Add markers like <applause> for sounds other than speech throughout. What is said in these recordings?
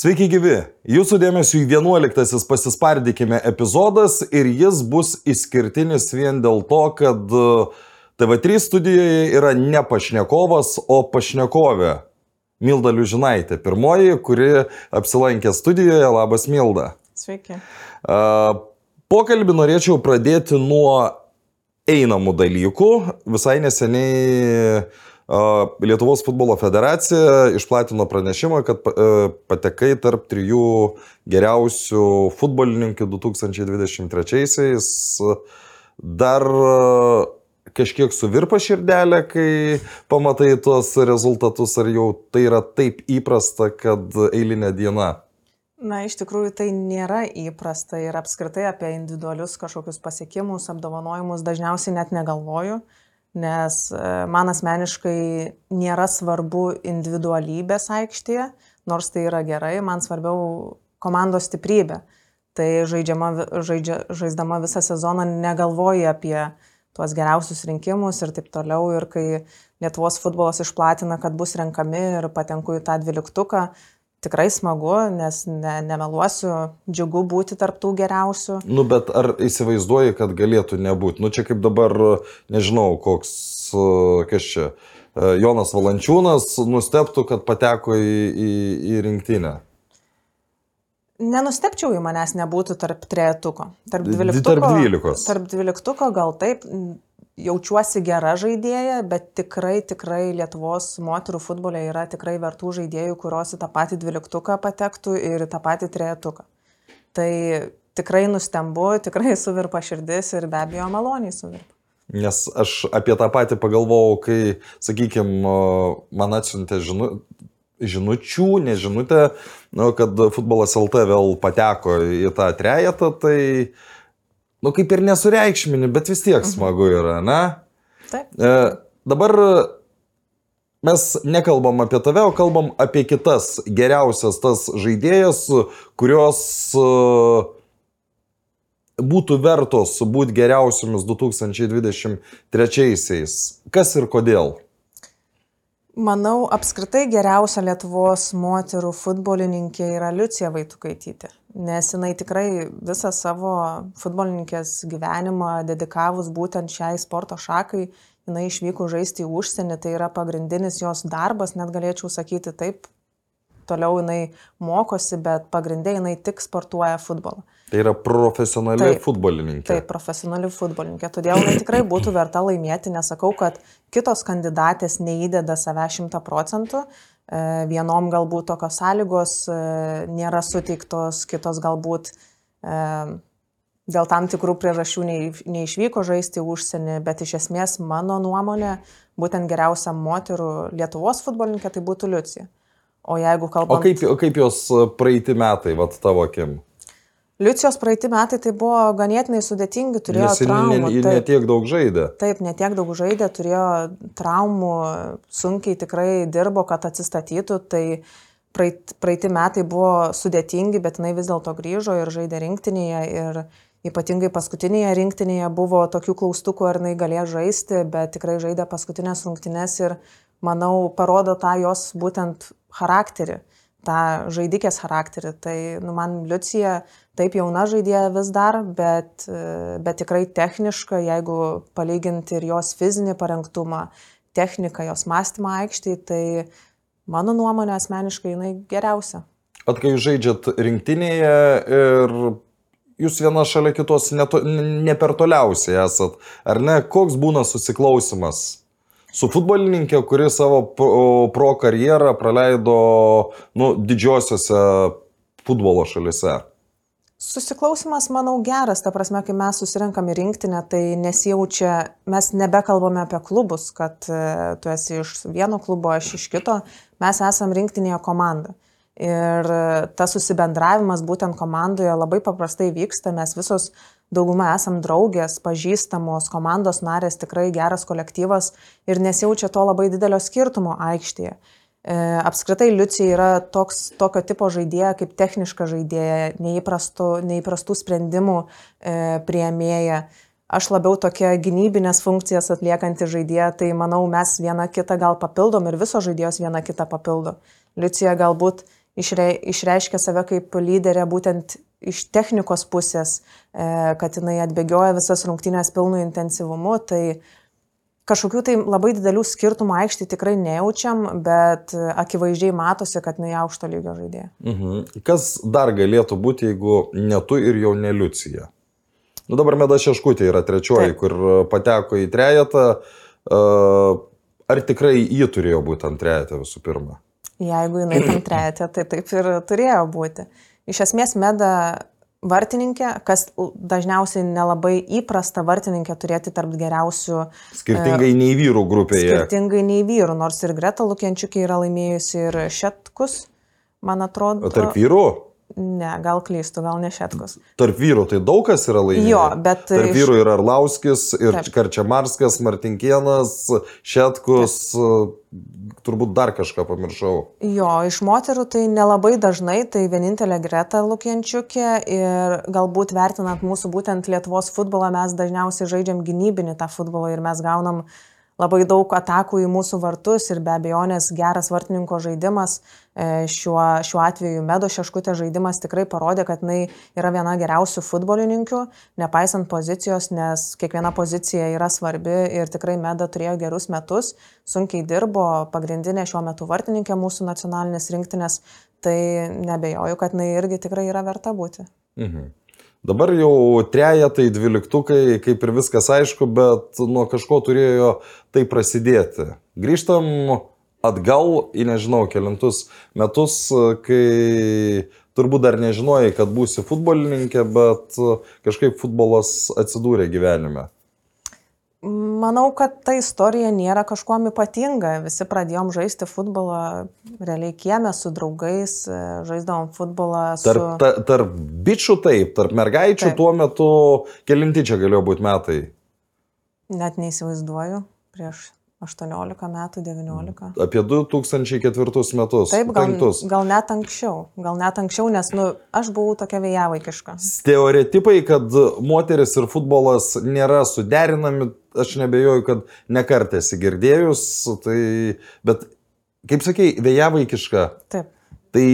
Sveiki gyvi! Jūsų dėmesio į 11-asis pasispardykime epizodas ir jis bus išskirtinis vien dėl to, kad e, TV3 studijoje yra ne pašnekovas, o pašnekovė. Milda Liužinaitė, pirmoji, kuri apsilankė studijoje. Labas Milda. Sveiki. Pokalbį norėčiau pradėti nuo einamų dalykų. Visai neseniai Lietuvos futbolo federacija išplatino pranešimą, kad patekai tarp trijų geriausių futbolininkų 2023-aisiais. Dar kažkiek suvirpa širdelė, kai pamatai tuos rezultatus, ar jau tai yra taip įprasta, kad eilinė diena? Na, iš tikrųjų tai nėra įprasta ir apskritai apie individualius kažkokius pasiekimus, apdovanojimus dažniausiai net negalvoju. Uh, nes e, man asmeniškai nėra svarbu individualybės aikštėje, nors tai yra gerai, man svarbiau komandos stiprybė. Tai žaidžiama, žaidžia, žaisdama visą sezoną negalvoji apie tuos geriausius rinkimus ir taip toliau. Ir kai Lietuvos futbolas išplatina, kad bus renkami ir patenku į tą dvyliktuką, tikrai smagu, nes ne, nemeluosiu, džiugu būti tarptų geriausių. Nu, bet ar įsivaizduoji, kad galėtų nebūti? Nu, čia kaip dabar, nežinau, koks, kas čia, Jonas Valančiūnas nusteptų, kad pateko į, į, į rinktinę. Nenustepčiau, jei manęs nebūtų tarp trejetuko. Tarp dvyliktuko. Tarp dvylikos. Tarp dvyliktuko gal taip, jaučiuosi gera žaidėja, bet tikrai, tikrai Lietuvos moterų futbolė yra tikrai vertų žaidėjų, kurios į tą patį dvyliktuką patektų ir į tą patį trejetuką. Tai tikrai nustembu, tikrai suvirpa širdis ir be abejo maloniai suvirpa. Nes aš apie tą patį pagalvojau, kai, sakykime, man atsiuntė žinu, žinučių, nežinutė, nu, kad futbolas LT vėl pateko į tą trejetą, tai uh, nu kaip ir nesureikšmini, bet vis tiek mhm. smagu yra, ne? Taip. E, dabar mes nekalbam apie tave, o kalbam apie kitas geriausias tas žaidėjas, kurios e, būtų vertos būti geriausiamis 2023-aisiais. Kas ir kodėl? Manau, apskritai geriausia Lietuvos moterų futbolininkė yra Liucija Vaitukaitytė, nes jinai tikrai visą savo futbolininkės gyvenimą dedikavus būtent šiai sporto šakai, jinai išvyko žaisti į užsienį, tai yra pagrindinis jos darbas, net galėčiau sakyti taip, toliau jinai mokosi, bet pagrindė jinai tik sportuoja futbolą. Tai yra profesionali taip, futbolininkė. Taip, profesionali futbolininkė. Todėl tikrai būtų verta laimėti. Nesakau, kad kitos kandidatės neįdeda save šimta procentų. E, vienom galbūt tokios sąlygos e, nėra suteiktos, kitos galbūt e, dėl tam tikrų priežasčių neišvyko žaisti užsienį, bet iš esmės mano nuomonė, būtent geriausia moterų Lietuvos futbolininkė tai būtų Liucija. O jeigu kalbame... O kaip, o kaip jos praeiti metai, vat tavo akim? Liucijos praeiti metai tai buvo ganėtinai sudėtingi, turėjo Nes traumų. Nes ne, ne tiek daug žaidė. Taip, ne tiek daug žaidė, turėjo traumų, sunkiai tikrai dirbo, kad atsistatytų. Tai praeiti, praeiti metai buvo sudėtingi, bet jinai vis dėlto grįžo ir žaidė rinktinėje. Ir ypatingai paskutinėje rinktinėje buvo tokių klaustukų, ar jinai galėjo žaisti, bet tikrai žaidė paskutinės rungtynės ir manau parodo tą jos būtent charakterį tą žaidikės charakterį. Tai nu, man Liucija taip jauna žaidėja vis dar, bet, bet tikrai techniška, jeigu palyginti ir jos fizinį parengtumą, techniką, jos mąstymą aikštėje, tai mano nuomonė asmeniškai jinai geriausia. At kai žaidžiat rinktinėje ir jūs viena šalia kitos neto, ne per toliausiai esat, ar ne, koks būna susiklausimas? Su futbolininkė, kuri savo pro karjerą praleido nu, didžiosiose futbolo šalise. Susiklausimas, manau, geras, ta prasme, kai mes susirinkam į rinktinę, tai nesijaučia, mes nebekalbame apie klubus, kad e, tu esi iš vieno klubo, aš iš kito, mes esam rinktinėje komanda. Ir e, tas susibendravimas būtent komandoje labai paprastai vyksta, mes visos dauguma esam draugės, pažįstamos, komandos narės, tikrai geras kolektyvas ir nesijaučia to labai didelio skirtumo aikštėje. E, apskritai Liucija yra toks, tokio tipo žaidėja kaip techniška žaidėja, neįprastų, neįprastų sprendimų e, prieimėja. Aš labiau tokia gynybinės funkcijas atliekanti žaidėja, tai manau mes vieną kitą gal papildom ir visos žaidėjos vieną kitą papildo. Liucija galbūt išrei, išreiškia save kaip lyderė būtent iš technikos pusės, e, kad jinai atbėgioja visas rungtynės pilnu intensyvumu, tai kažkokių tai labai didelių skirtumų aikštį tikrai nejaučiam, bet akivaizdžiai matosi, kad jinai aukšto lygio žaidėja. Mhm. Kas dar galėtų būti, jeigu ne tu ir jau ne Liucija? Nu dabar Meda Šeškutė yra trečioji, Taip. kur pateko į trejetą. Uh, Ar tikrai jį turėjo būti ant trejetą visų pirma? Jeigu jinai tam trejate, tai taip ir turėjo būti. Iš esmės, meda vartininkė, kas dažniausiai nelabai įprasta vartininkė turėti tarp geriausių, Skirtingai nei vyrų grupėje. skirtingai nei vyrų, nors ir Greta Lukienčiukė yra laimėjusi ir Šetkus, man atrodo. O tarp vyrų? Ne, gal klystu, gal ne Šetkus. Tarp vyrų tai daug kas yra laimėjęs. Jo, bet Tarp iš- vyrų yra Arlauskis, ir Taip. Karčiamarskas, Martinkienas, Šetkus, turbūt dar kažką pamiršau. Jo, iš moterų tai nelabai dažnai, tai vienintelė Greta Lukienčiukė ir galbūt vertinant mūsų būtent Lietuvos futbolą, mes dažniausiai žaidžiam gynybinį tą futbolą ir mes gaunam labai daug atakų į mūsų vartus ir be abejonės geras vartininko žaidimas, e, šiuo, šiuo atveju Medo Šeškutė žaidimas tikrai parodė, kad jinai yra viena geriausių futbolininkių, nepaisant pozicijos, nes kiekviena pozicija yra svarbi ir tikrai Meda turėjo gerus metus, sunkiai dirbo, pagrindinė šiuo metu vartininkė mūsų nacionalinės rinktinės, tai nebejoju, kad jinai irgi tikrai yra verta būti. Mhm. Dabar jau trejetai, dvyliktukai, kaip ir viskas aišku, bet nuo kažko turėjo tai prasidėti. Grįžtam atgal į nežinau kelintus metus, kai turbūt dar nežinojai, kad būsi futbolininkė, bet kažkaip futbolas atsidūrė gyvenime. Manau, kad ta istorija nėra kažkuom ypatinga. Visi pradėjom žaisti futbolą realiai kiemė su draugais, e, žaisdavom futbolą su... Tarp, ta, tarp bičių taip, tarp mergaičių Taip. tuo metu kelinti čia galėjo būti metai. Net neįsivaizduoju, prieš 18 metų, 19. Apie 2004 metus. Taip, gal, penktus. gal net anksčiau, gal net anksčiau, nes, nu, aš buvau tokia vėjavaikiška. Stereotipai, kad moteris ir futbolas nėra suderinami, aš nebejoju, kad nekartėsi girdėjus, tai, bet, kaip sakei, vėjavaikiška, Taip. tai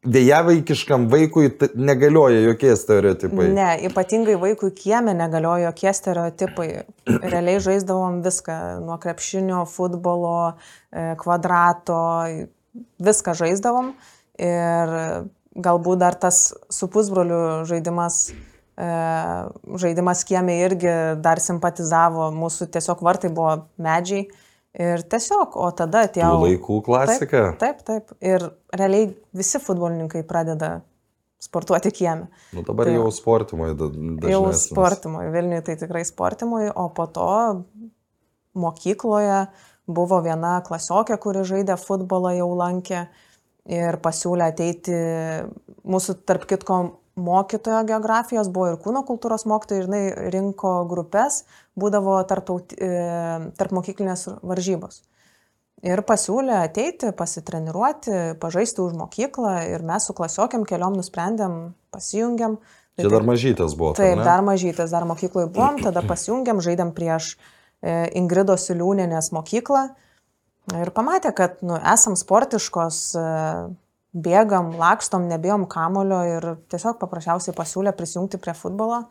vėjavaikiškam vaikui t- negalioja jokie stereotipai. Ne, ypatingai vaikui kiemė negaliojo jokie stereotipai. <clears throat> Realiai žaisdavom viską, nuo krepšinio, futbolo, e, kvadrato, viską žaisdavom. Ir galbūt dar tas su pusbroliu žaidimas, e, žaidimas kiemė irgi dar simpatizavo, mūsų tiesiog vartai buvo medžiai. Ir tiesiog, o tada atėjo... laikų klasika. Taip, taip. Ir realiai visi futbolininkai pradeda sportuoti kiemė. Nu, dabar Tai- jau sportimoje dažnai. Jau sportimui, Vilniui tai tikrai sportimui, o po to mokykloje buvo viena klasiokė, kuri žaidė futbolą, jau lankė ir pasiūlė ateiti mūsų, tarp kitko, mokytojo geografijos, buvo ir kūno kultūros mokytoja ir jinai rinko grupės, būdavo tarptaut- e, tarp mokyklinės varžybos. Ir pasiūlė ateiti, pasitreniruoti, pažaisti už mokyklą ir mes su klasiokiam keliom nusprendėm, pasijungiam. Tai Čia dar mažytas buvo. Taip, ne? dar mažytis, dar mokykloje buvom, tada pasijungiam, žaidėm prieš e, Ingridos Iliūnenės mokyklą ir pamatė, kad nu, esam sportiškos, e, bėgam, lakstom, nebijom kamulio ir tiesiog paprasčiausiai pasiūlė prisijungti prie futbolo.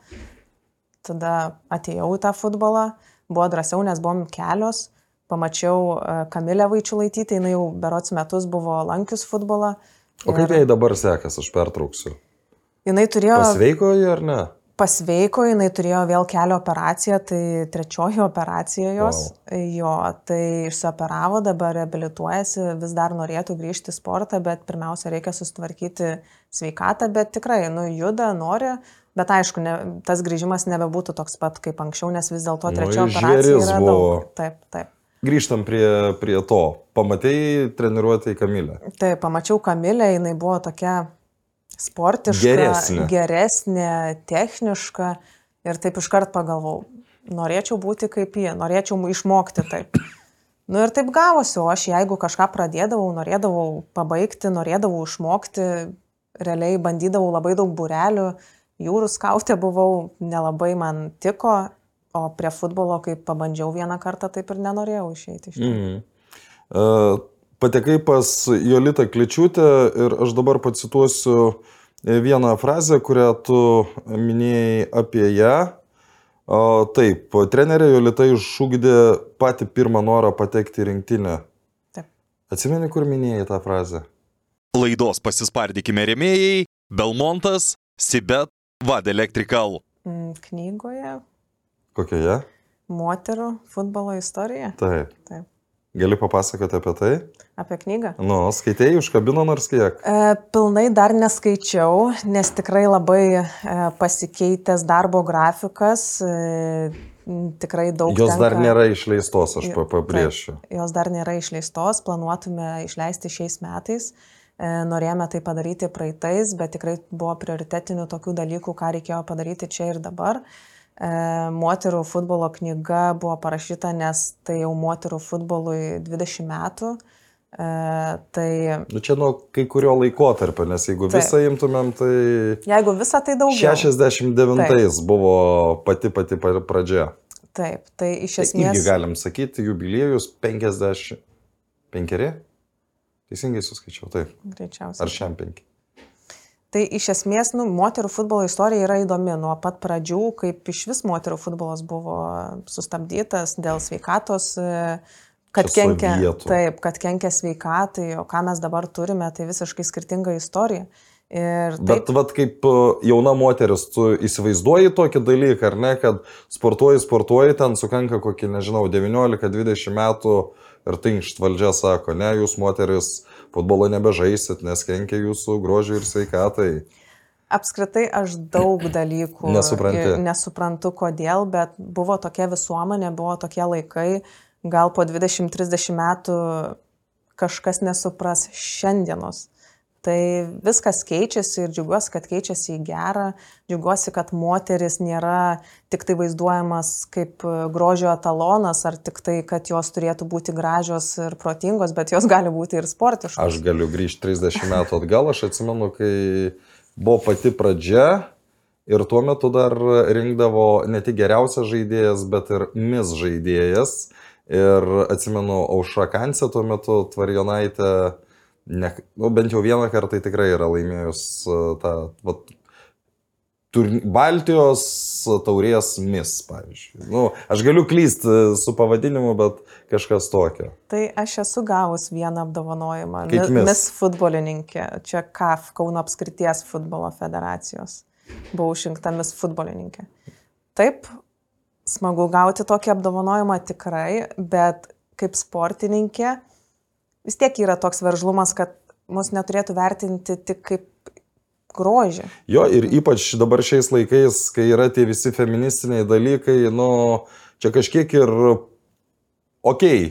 Tada atėjau į tą futbolą, buvo drąsiau, nes buvom kelios, pamačiau e, Kamilę Vaičiulaitytę, jinai jau berots metus buvo lankius futbolą. O kaip jai dabar sekas, aš pertrauksiu. Jinai turėjo... Pasveiko ji ar ne? Pasveiko, jinai turėjo vėl kelio operaciją, tai trečioji operacija jos. Wow. Jo, tai išsioperavo, dabar reabilituojasi, vis dar norėtų grįžti į sportą, bet pirmiausia reikia susitvarkyti sveikatą, bet tikrai, nu, juda, nori, bet aišku, ne, tas grįžimas nebebūtų toks pat kaip anksčiau, nes vis dėlto Nu, trečioji žvėris operacija yra buvo. daug. Taip, taip. Grįžtam prie, prie to. Pamatėjai treniruotę į Kamilę. Tai pamačiau Kamilę, jinai buvo tokia sportiška, Geresnė. geresnė techniška ir taip iškart pagalvojau, norėčiau būti kaip ji, norėčiau išmokti taip. Nu ir taip gavosi, o aš jeigu kažką pradėdavau, norėdavau pabaigti, norėdavau išmokti, realiai bandydavau labai daug burelių, jūrų skautė buvau, nelabai man tiko, o prie futbolo, kai pabandžiau vieną kartą, taip ir nenorėjau išeiti iš ten. Mhm. Uh, patekai pas Jolitą Kličiūtę ir aš dabar pacituosiu vieną frazę, kurią tu minėjai apie ją. Taip, trenerė Jolita iššūkdė patį pirmą norą patekti į rinktinę. Taip. Atsimeni, kur minėjai tą frazę? Laidos pasispardykime remėjai Belmontas, Sibet, Vad Electrical. Mm, Knygoje Kokioje? moterų futbolo istorija. Taip. Taip. Gali papasakoti apie tai? Apie knygą. Nu, skaitėjai, užkabino nors kiek. E, pilnai dar neskaičiau, nes tikrai labai e, pasikeitęs darbo grafikas. E, tikrai daug. Jos dar tenka- nėra išleistos, aš pabrėšiu. Taip, jos dar nėra išleistos, planuotume išleisti šiais metais. E, Norėjome tai padaryti praeitais, bet tikrai buvo prioritetinių tokių dalykų, ką reikėjo padaryti čia ir dabar. E, Moterų futbolo knyga buvo parašyta, nes tai jau moterų futbolui 20 metų. E, Tai Nu, čia nuo kai kurio laikotarpio, nes jeigu Taip. visą imtumėm, tai jeigu visą tai daugiau. 69 buvo pati pati pa- pradžia. Taip, tai iš Tai esmės. irgi galim sakyti, jubiliejus 55. Teisingai suskaičiau, taip. Greičiausiai. Ar šiam 5? Tai iš esmės, nu, moterų futbolo istorija yra įdomi nuo pat pradžių, kaip iš vis moterų futbolas buvo sustabdytas dėl sveikatos, e, kad kenkia, taip, kad kenkia sveikatai, o ką mes dabar turime, tai visiškai skirtinga istorija. Ir taip, Bet vad kaip e, jauna moteris, tu įsivaizduoji tokį dalyką, ar ne, kad sportuoji, sportuoji, ten sukanka kokį, nežinau, 19-20 metų ir tinkšt valdžia sako, ne, jūs moteris futbolo nebežaisit, nes kenkia jūsų grožiui ir sveikatai. apskritai aš daug <clears throat> dalykų Nesupranti. nesuprantu, kodėl, bet buvo tokia visuomenė, buvo tokie laikai, gal po 20-30 metų kažkas nesupras šiandienos. Tai viskas keičiasi ir džiaugiuosi, kad keičiasi į gerą. Džiaugiuosi, kad moteris nėra tik tai vaizduojamas kaip e, grožio etalonas, ar tik tai, kad jos turėtų būti gražios ir protingos, bet jos gali būti ir sportiškos. Aš galiu grįžti 30 metų atgal, aš atsimenu, kai buvo pati pradžia ir tuo metu dar rinkdavo ne tik geriausias žaidėjas, bet ir mis žaidėjas. Ir atsimenu, Aušra Kansė tuo metu Tvarijonaitė, ne, nu, bent jau vieną kartą tai tikrai yra laimėjus uh, tą vat, turn... Baltijos taurės mis, pavyzdžiui. Nu, aš galiu klysti su pavadinimu, bet kažkas tokio. Tai aš esu gavus vieną apdovanojimą. Kaip Mi- mis? Mis futbolininkė. Čia KAF, Kauno apskrities futbolo federacijos. Buvau išrinkta mis futbolininkė. Taip, smagu gauti tokį apdovanojimą tikrai, bet kaip sportininkė vis tiek yra toks veržlumas, kad mus neturėtų vertinti tik kaip grožį. Jo, ir ypač dabar šiais laikais, kai yra tie visi feministiniai dalykai, nu, čia kažkiek ir, okei, okay,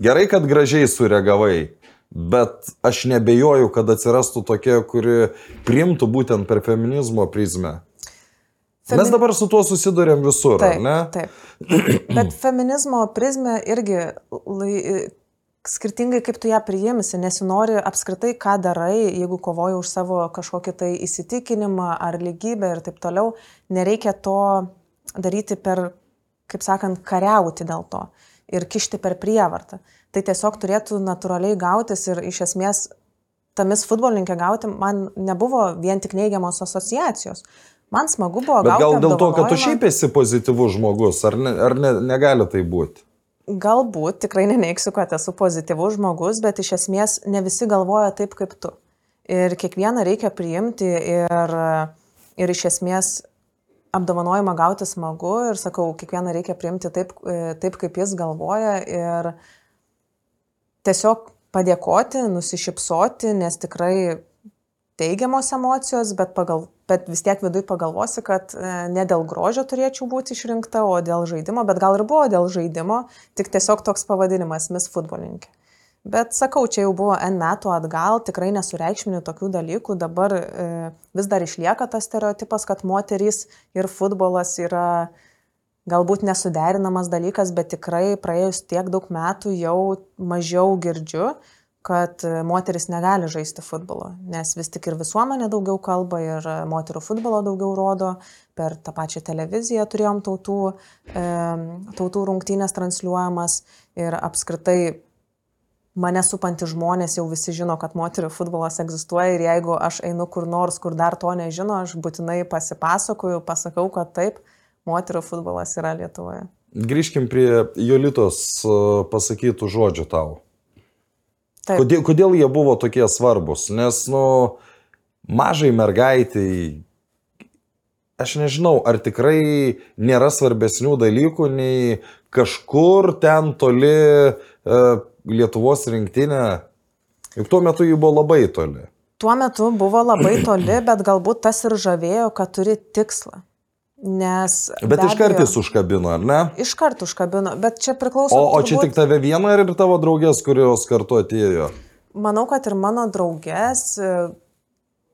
gerai, kad gražiai sureagavai, bet aš nebejoju, kad atsirastų tokia, kuri primtų būtent per feminizmo prizmę. Mes Femi- dabar su tuo susidurėm visur, Taip, ne? taip. Bet feminizmo prizmė irgi lai, skirtingai kaip tu ją priimsi, nesinori apskritai, ką darai, jeigu kovoji už savo kažkokį tai įsitikinimą ar lygybę ir taip toliau, nereikia to daryti per, kaip sakant, kariauti dėl to ir kišti per prievartą. Tai tiesiog turėtų natūraliai gautis ir iš esmės tamis futbolininkė gauti man nebuvo vien tik neigiamos asociacijos. Man smagu buvo Bet gal dėl to, kad tu šiaip esi pozityvus žmogus, ar, ne, ar ne, negali tai būti? Galbūt, tikrai neneiksiu, kad esu pozityvus žmogus, bet iš esmės ne visi galvoja taip kaip tu. Ir kiekvieną reikia priimti ir, ir iš esmės apdovanojimą gauti smagu ir sakau, kiekvieną reikia priimti taip, e, taip kaip jis galvoja ir tiesiog padėkoti, nusišypsoti, nes tikrai teigiamos emocijos, bet, pagal, bet vis tiek viduje pagalvosi, kad e, ne dėl grožio turėčiau būti išrinkta, o dėl žaidimo, bet gal ir buvo dėl žaidimo, tik tiesiog toks pavadinimas - Miss futbolininkė. Bet sakau, čia jau buvo N metų atgal, tikrai nesureikšminių tokių dalykų, dabar e, vis dar išlieka tas stereotipas, kad moterys ir futbolas yra galbūt nesuderinamas dalykas, bet tikrai praėjus tiek daug metų jau mažiau girdžiu, kad e, moteris negali žaisti futbolo, nes vis tik ir visuomenė daugiau kalba ir e, moterų futbolo daugiau rodo, per tą pačią televiziją turėjom tautų, e, tautų rungtynės transliuojamas ir apskritai mane supantys žmonės jau visi žino, kad moterių futbolas egzistuoja ir jeigu aš einu kur nors, kur dar to nežino, aš būtinai pasipasakoju, pasakau, kad taip, moterų futbolas yra Lietuvoje. Grįžkim prie Jolitos e, pasakytų žodžių tau. Taip. Kodėl, kodėl jie buvo tokie svarbus? Nes, nu, mažai mergaitai, aš nežinau, ar tikrai nėra svarbesnių dalykų nei kažkur ten toli e, Lietuvos rinktinė. Juk tuo metu jį buvo labai toli. Tuo metu buvo labai toli, bet galbūt tas ir žavėjo, kad turi tikslą. Nes. Bet be iš karto abejo- jis užkabino, ar ne? Iš karto užkabino, bet čia priklauso. O, o čia turbūt- tik tave vieną ir tavo draugės, kurios kartu atėjo. Manau, kad ir mano draugės e,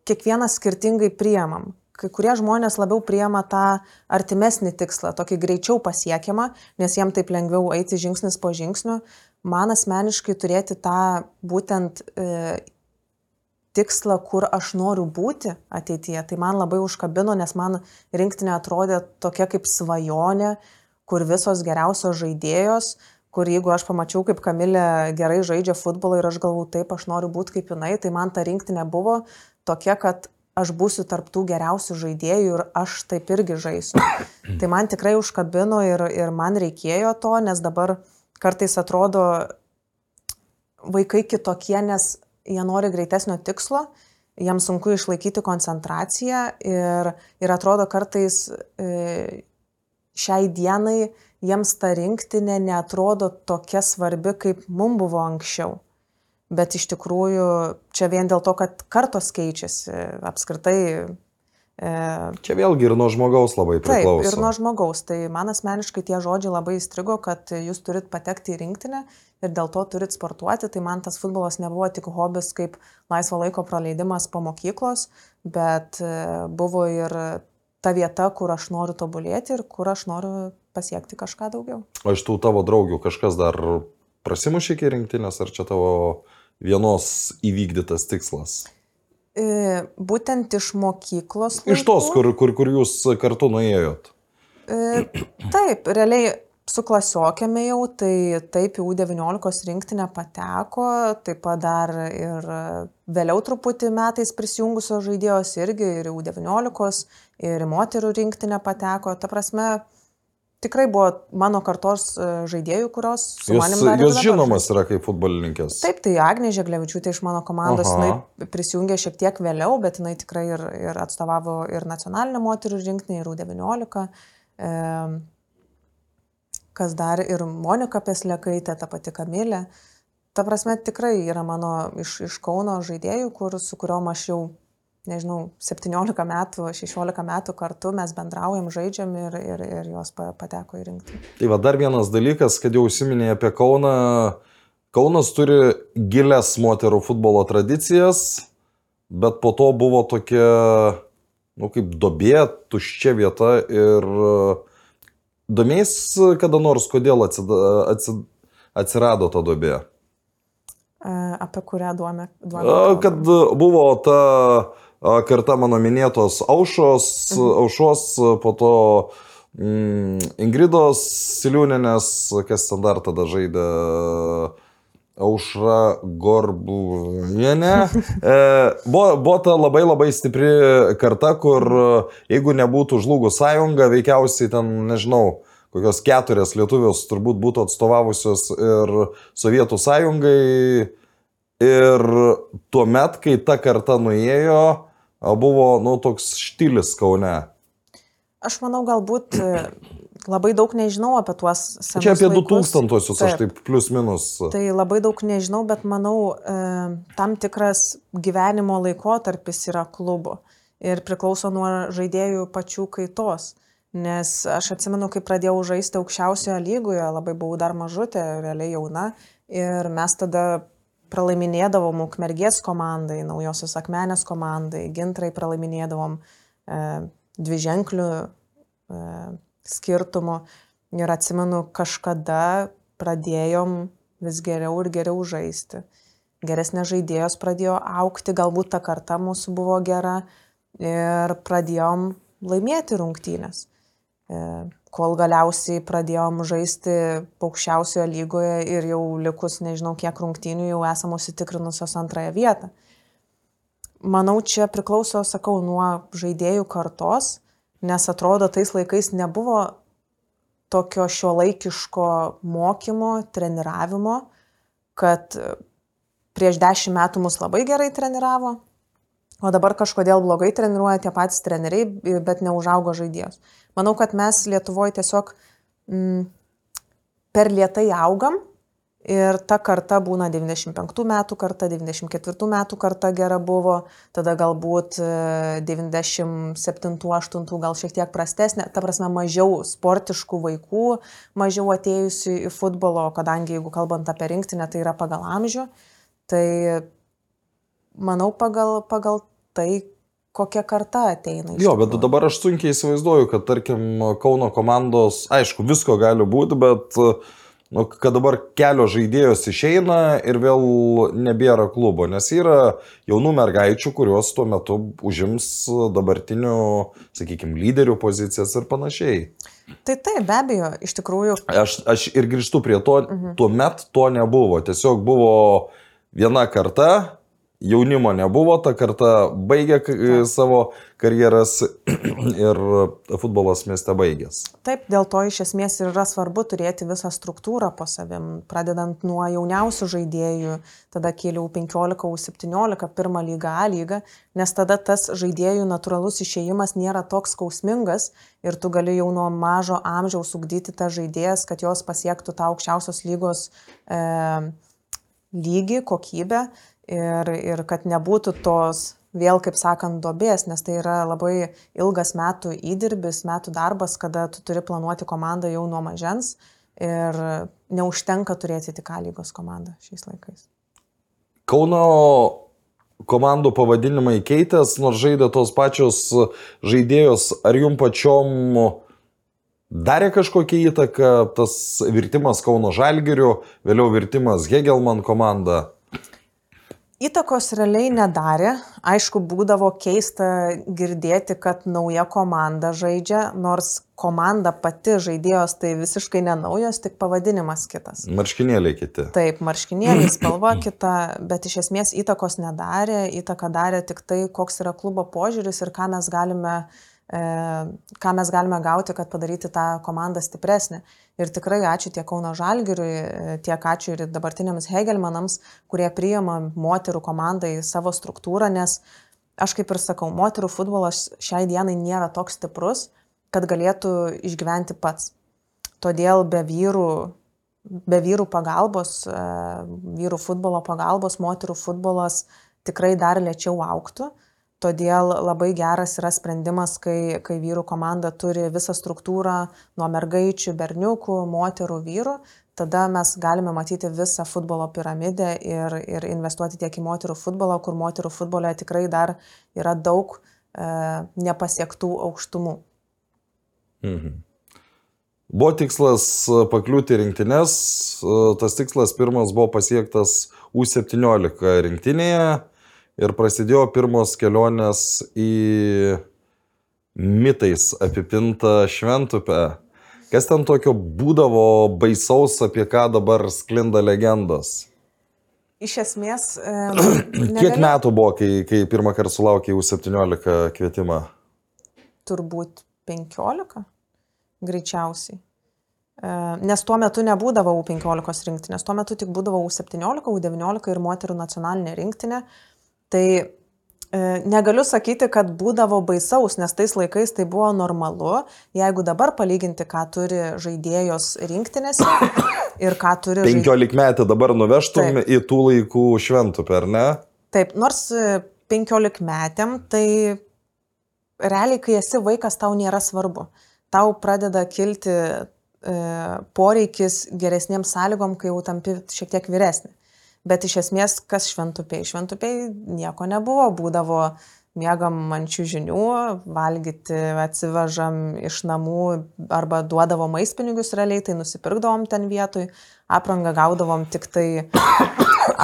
kiekvienas skirtingai priemam. Kai kurie žmonės labiau priema tą artimesnį tikslą, tokį greičiau pasiekiamą, nes jiem taip lengviau eiti žingsnis po žingsnio. Man asmeniškai turėti tą būtent e, tikslą, kur aš noriu būti ateityje, tai man labai užkabino, nes man rinktinė atrodė tokia kaip svajonė, kur visos geriausios žaidėjos, kur jeigu aš pamačiau, kaip Kamilė gerai žaidžia futbolą ir aš galvoju, taip, aš noriu būti kaip jinai, tai man ta rinktinė buvo tokia, kad aš būsiu tarptų geriausių žaidėjų ir aš taip irgi žaisiu. <coughs> Tai man tikrai užkabino ir, ir man reikėjo to, nes dabar kartais atrodo vaikai kitokie, nes jie nori greitesnio tikslo, jiems sunku išlaikyti koncentraciją ir, ir atrodo kartais e, šiai dienai jiems ta rinktinė netrodo tokia svarbi, kaip mums buvo anksčiau. Bet iš tikrųjų čia vien dėl to, kad kartos keičiasi apskritai. E, Čia vėlgi ir nuo žmogaus labai Taip, priklauso. ir nuo žmogaus. Tai man asmeniškai tie žodžiai labai įstrigo, kad jūs turit patekti į rinktinę ir dėl to turit sportuoti. Tai man tas futbolas nebuvo tik hobis kaip laisvo laiko praleidimas po mokyklos, bet e, buvo ir ta vieta, kur aš noriu tobulėti ir kur aš noriu pasiekti kažką daugiau. O iš tų tavo draugių kažkas dar prasimušė iki rinktinės, ar čia tavo vienos įvykdytas tikslas? Būtent iš mokyklos. Iš tos, laikų- kur, kur, kur jūs kartu nuėjot. Taip, realiai su klasiokėme jau, tai taip į U19 rinktinę pateko, taip pat dar ir vėliau truputį metais prisijungusios žaidėjos irgi ir į U19, ir moterų rinktinę pateko. Ta prasme, tikrai buvo mano kartos e, žaidėjų, kurios su Jūs, manim dabar žinomas yra kaip futbolininkės. Taip, tai Agnė Žeglevičiūtė iš mano komandos, prisijungė šiek tiek vėliau, bet jinai tikrai ir, ir atstovavo ir nacionalinę moterų rinkinį, ir U19. E, kas dar ir Monika Peslekaitė, ta pati Kamilė. Ta prasme, tikrai yra mano iš, iš Kauno žaidėjų, kur, su kuriuom aš jau, nežinau, 17 metų, 16 metų kartu mes bendraujam, žaidžiam ir, ir, ir jos pa- pateko į rinktinį. Tai va dar vienas dalykas, kad jau užsiminėjai apie Kauną. Kaunas turi gilias moterų futbolo tradicijas, bet po to buvo tokia, nu kaip dobė, tuščia vieta ir domės kada nors, kodėl atsirado ta dobė. Apie kurią duomę? A, Kad buvo ta karta mano minėtos aušos, aušos, po to mm, Ingridos Siliūnenės, kas ten dar tada žaidė. Aušra Gorbuvienė. <laughs> E, buvo, buvo ta labai labai stipri karta, kur jeigu nebūtų žlugus sąjunga, veikiausiai ten, nežinau, kokios keturias lietuvios turbūt būtų atstovavusios ir Sovietų sąjungai. Ir tuo met, kai ta karta nuėjo, buvo, nu, toks štilis Kaune. Aš manau, galbūt e, labai daug nežinau apie tuos senus Čia apie laikus. 2000-osius, aš taip plius minus. Tai labai daug nežinau, bet manau, e, tam tikras gyvenimo laikotarpis yra klubo ir priklauso nuo žaidėjų pačių kaitos. Nes aš atsimenu, kai pradėjau žaisti aukščiausioje lygoje, labai buvau dar mažutė, realiai jauna, ir mes tada pralaiminėdavom Ukmergės komandai, Naujosios Akmenės komandai, Gintrai pralaiminėdavom e, dviženklių e, skirtumų. Ir atsimenu, kažkada pradėjom vis geriau ir geriau žaisti. Geresnės žaidėjos pradėjo aukti, galbūt ta karta mūsų buvo gera ir pradėjom laimėti rungtynės. E, kol galiausiai pradėjom žaisti aukščiausioje lygoje ir jau likus nežinau kiek rungtynių jau esam užsitikrinusios antrąją vietą. Manau, čia priklauso, sakau, nuo žaidėjų kartos, nes atrodo, tais laikais nebuvo tokio šiuolaikiško mokymo, treniravimo, kad prieš dešimt metų mus labai gerai treniravo, o dabar kažkodėl blogai treniruoja tie patys treneriai, bet neužaugo žaidėjos. Manau, kad mes Lietuvoje tiesiog mm, per lietai augam ir ta karta būna 95 metų karta, 94 metų karta gera buvo, tada galbūt 97-8 e, gal šiek tiek prastesnė, ta prasme mažiau sportiškų vaikų, mažiau atėjusių į futbolo, kadangi jeigu kalbant apie rinktinę, tai yra pagal amžių, tai manau pagal, pagal tai, kokia karta ateina. Jo, bet dabar aš sunkiai įsivaizduoju, kad tarkim Kauno komandos, aišku, visko gali būti, bet nu, kad dabar kelio žaidėjos išeina ir vėl nebėra klubo, nes yra jaunų mergaičių, kurios tuo metu užims dabartinių, sakykime, lyderių pozicijas ir panašiai. Tai taip, be abejo, iš tikrųjų. Aš, aš ir grįžtu prie to, mhm. tuo met to nebuvo, tiesiog buvo viena karta, jaunimo nebuvo, ta karta baigė savo karjeras <clears throat> ir futbolas mieste baigęs. Taip, dėl to iš esmės ir yra svarbu turėti visą struktūrą po savim, pradedant nuo jauniausių žaidėjų, tada kėliau 15-17, pirmą lygą A lygą, nes tada tas žaidėjų natūralus išėjimas nėra toks skausmingas ir tu gali jau nuo mažo amžiaus ugdyti tą žaidėjas, kad jos pasiektų tą aukščiausios lygos e, lygį, kokybę ir, ir kad nebūtų tos vėl, kaip sakant, dobės, nes tai yra labai ilgas metų įdirbis, metų darbas, kada tu turi planuoti komandą jau nuo mažens ir neužtenka turėti tik A lygos komandą šiais laikais. Kauno komandų pavadinimai keitės, nors žaidė tos pačios žaidėjos, ar jum pačiom darė kažkokią įtaką tas virtimas Kauno Žalgiriu, vėliau virtimas Hegelman komanda? Įtakos realiai nedarė. Aišku, būdavo keista girdėti, kad nauja komanda žaidžia, nors komanda pati žaidėjos tai visiškai nenaujos, tik pavadinimas kitas. Marškinėliai kiti. Taip, marškinėliai spalva <clears throat> kita, bet iš esmės įtakos nedarė. Įtaką darė tik tai, koks yra klubo požiūris ir ką mes galime ką mes galime gauti, kad padaryti tą komandą stipresnę. Ir tikrai ačiū tiek Kauno Žalgiriui, e, tiek ačiū ir dabartiniams Hegelmanams, kurie priima moterų komandą į savo struktūrą, nes aš kaip ir sakau, moterų futbolas šiai dienai nėra toks stiprus, kad galėtų išgyventi pats. Todėl be vyrų, be vyrų pagalbos, e, vyrų futbolo pagalbos, moterų futbolas tikrai dar lėčiau auktų. Todėl labai geras yra sprendimas, kai, kai vyrų komanda turi visą struktūrą nuo mergaičių, berniukų, moterų, vyrų. Tada mes galime matyti visą futbolo piramidę ir, ir investuoti tiek į moterų futbolą, kur moterų futbole tikrai dar yra daug e, nepasiektų aukštumų. Mhm. Buvo tikslas pakliūti rinktinės, tas tikslas pirmas buvo pasiektas U17 rinktinėje ir prasidėjo pirmos kelionės į mitais apipintą šventupę. Kas ten tokio būdavo baisaus, apie ką dabar sklinda legendos? Iš esmės. E, <clears throat> Kiek metų buvo, kai, kai pirmą kartą sulaukė U17 kvietimą? Turbūt 15, greičiausiai. E, nes tuo metu nebūdavo U15 rinktinės, tuo metu tik būdavo U17, U19 ir moterų nacionalinė rinktinė. Tai e, negaliu sakyti, kad būdavo baisaus, nes tais laikais tai buvo normalu. Jeigu dabar palyginti, ką turi žaidėjos rinktinėse <coughs> ir ką turi... 15 žaid... metį dabar nuvežtum Taip. į tų laikų šventų, per ne? Taip, nors 15 metėm, tai realiai, kai esi vaikas, tau nėra svarbu. Tau pradeda kilti e, poreikis geresniems sąlygom, kai jau tampi šiek tiek vyresnė. Bet iš esmės, kas šventupiai? Šventupiai nieko nebuvo, būdavo mėgam mančių žinių, valgyti atsivežam iš namų arba duodavo maistpinigius realiai, tai nusipirkdavom ten vietoj, aprangą gaudavom tik tai... <coughs>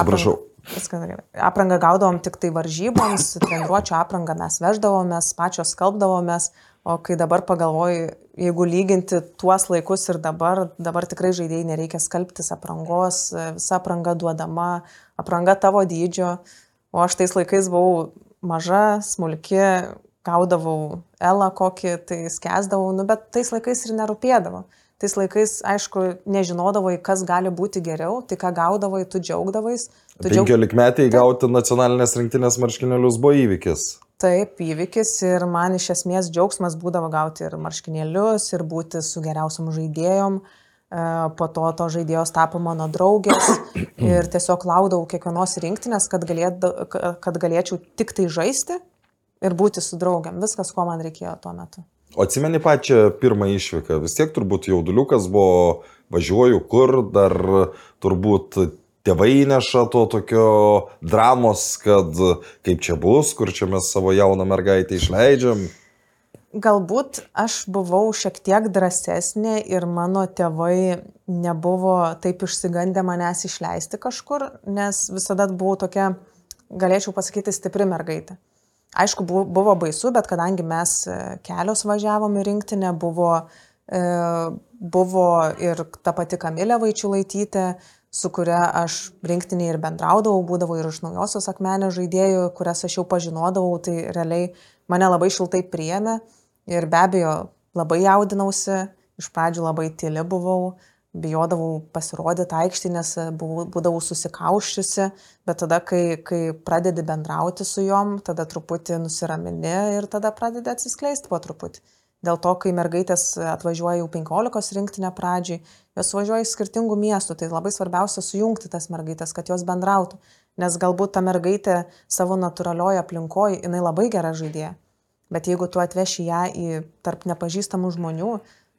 Gerai. Aprangą gaudavom tik tai varžyboms, treniruočio aprangą mes veždavomės, pačios skalbdavomės, o kai dabar pagalvoju, jeigu lyginti tuos laikus ir dabar, dabar tikrai žaidėjai nereikia skalbtis aprangos, visa apranga duodama, apranga tavo dydžio, o aš tais laikais buvau maža, smulki, gaudavau elą kokį, tai skęsdavau, nu, bet tais laikais ir nerūpėdavo. Tais laikais, aišku, nežinodavai, kas gali būti geriau, tai ką gaudavai, tu džiaugdavais. Tu džiaug... 15 metai gauti nacionalinės rinktinės marškinėlius buvo įvykis. Taip, įvykis ir man iš esmės džiaugsmas būdavo gauti ir marškinėlius, ir būti su geriausiam žaidėjom. E, po to to žaidėjos tapo mano draugės <coughs> ir tiesiog laudavau kiekvienos rinktinės, kad, galėt, kad galėčiau tik tai žaisti ir būti su draugiam. Viskas, ko man reikėjo tuo metu. O atsimeni pačią pirmą išvyką, vis tiek turbūt jauduliukas buvo, važiuoju kur, dar turbūt tėvai neša to tokio dramos, kad kaip čia bus, kur čia mes savo jauną mergaitę išleidžiam. Galbūt aš buvau šiek tiek drąsesnė ir mano tėvai nebuvo taip išsigandę manęs išleisti kažkur, nes visada buvau tokia, galėčiau pasakyti, stipri mergaitė. Aišku, buvo baisu, bet kadangi mes e, kelios važiavom į rinktinę, buvo, e, buvo ir ta pati Kamilė Vaičiulaitytė, su kuria aš rinktinį ir bendraudavau, būdavo ir iš naujosios akmenės žaidėjų, kurias aš jau pažinodavau, tai realiai mane labai šiltai priėmė ir be abejo labai jaudinausi, iš pradžių labai tyli buvau, bijodavau pasirodyti buvau, būdavau susikauščiusi, bet tada, kai, kai pradedi bendrauti su juom, tada truputį nusiramini ir tada pradedi atsiskleisti po truputį. Dėl to, kai mergaitės atvažiuoja jau 15 rinktinę pradžiai, jos važiuoja iš skirtingų miestų, tai labai svarbiausia sujungti tas mergaitės, kad jos bendrautų. Nes galbūt ta mergaitė savo natūralioje aplinkoje, jinai labai gera žaidėja. Bet jeigu tu atveši ją į tarp nepažįstamų žmonių,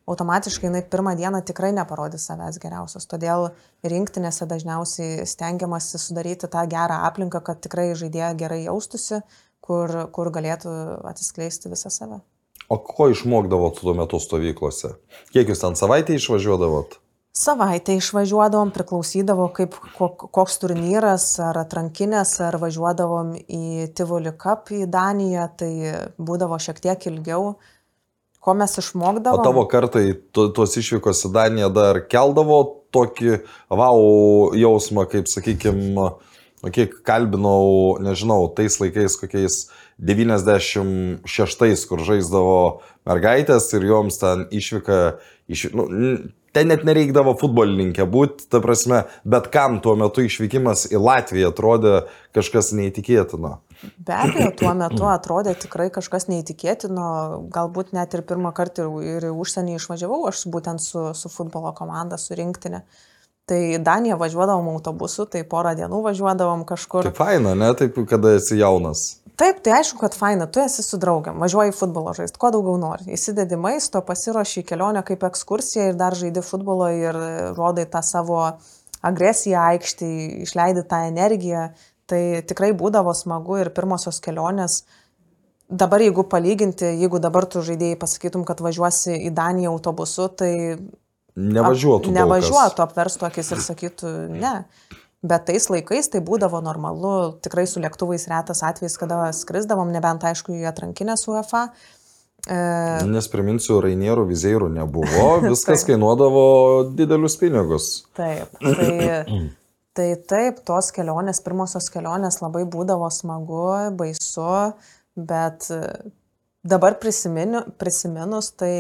automatiškai jinai pirmą dieną tikrai neparodys savęs geriausios. Todėl rinktinėse dažniausiai stengiamasi sudaryti tą gerą aplinką, kad tikrai žaidėja gerai jaustųsi, kur, kur galėtų atsiskleisti visą save. O ko išmokdavot tuo metu stovyklose? Kiek jūs ten savaitę išvažiuodavot? Savaitę išvažiuodavom, priklausydavo kaip koks turnyras, ar atrankinės, ar važiuodavom į Tivoli Cup į Daniją, tai būdavo šiek tiek ilgiau ko mes išmokdavom. O tavo kartai tu, tuos išvykos į Daniją dar keldavo tokį vau jausmą, kaip sakykime, kiek kalbinau, nežinau, tais laikais kokiais 96, kur žaisdavo mergaitės ir joms ten išvyka, iš, nu, ten net nereikdavo futbolininkė būti, ta prasme, bet kam tuo metu išvykimas į Latviją atrodė kažkas neįtikėtino. Be abejo, tuo metu atrodė tikrai kažkas neįtikėtino, galbūt net ir pirmą kartą ir, į užsienį išvažiavau aš būtent su, su futbolo komanda, su rinktinė. Tai Daniją važiuodavom autobusu, tai porą dienų važiuodavom kažkur. Tai faina, ne, taip, kada esi jaunas. Taip, tai aišku, kad faina, tu esi su draugiam, važiuoji futbolo žaisti, ko daugiau nori. Įsidedi maisto, pasiruoši kelionę kaip ekskursija ir dar žaidi futbolo ir rodai tą savo agresiją aikštį, išleidi tą energiją. Tai tikrai būdavo smagu ir pirmosios kelionės. Dabar jeigu palyginti, jeigu dabar tu žaidėjai pasakytum, kad važiuosi į Daniją autobusu, tai... Nevažiuotų. Ap, nevažiuotų, apverstų akis ir sakytų ne. Bet tais laikais tai būdavo normalu, tikrai su lėktuvais retas atvejis, kada skrisdavom, nebent aišku į atrankinę su UEFA. E... Nes priminsiu, Rainierų vizėjų nebuvo, <laughs> viskas kainuodavo didelius pinigus. Taip, tai, tai taip, tos kelionės, pirmosios kelionės labai būdavo smagu, baisu, bet dabar prisiminu, prisiminus, tai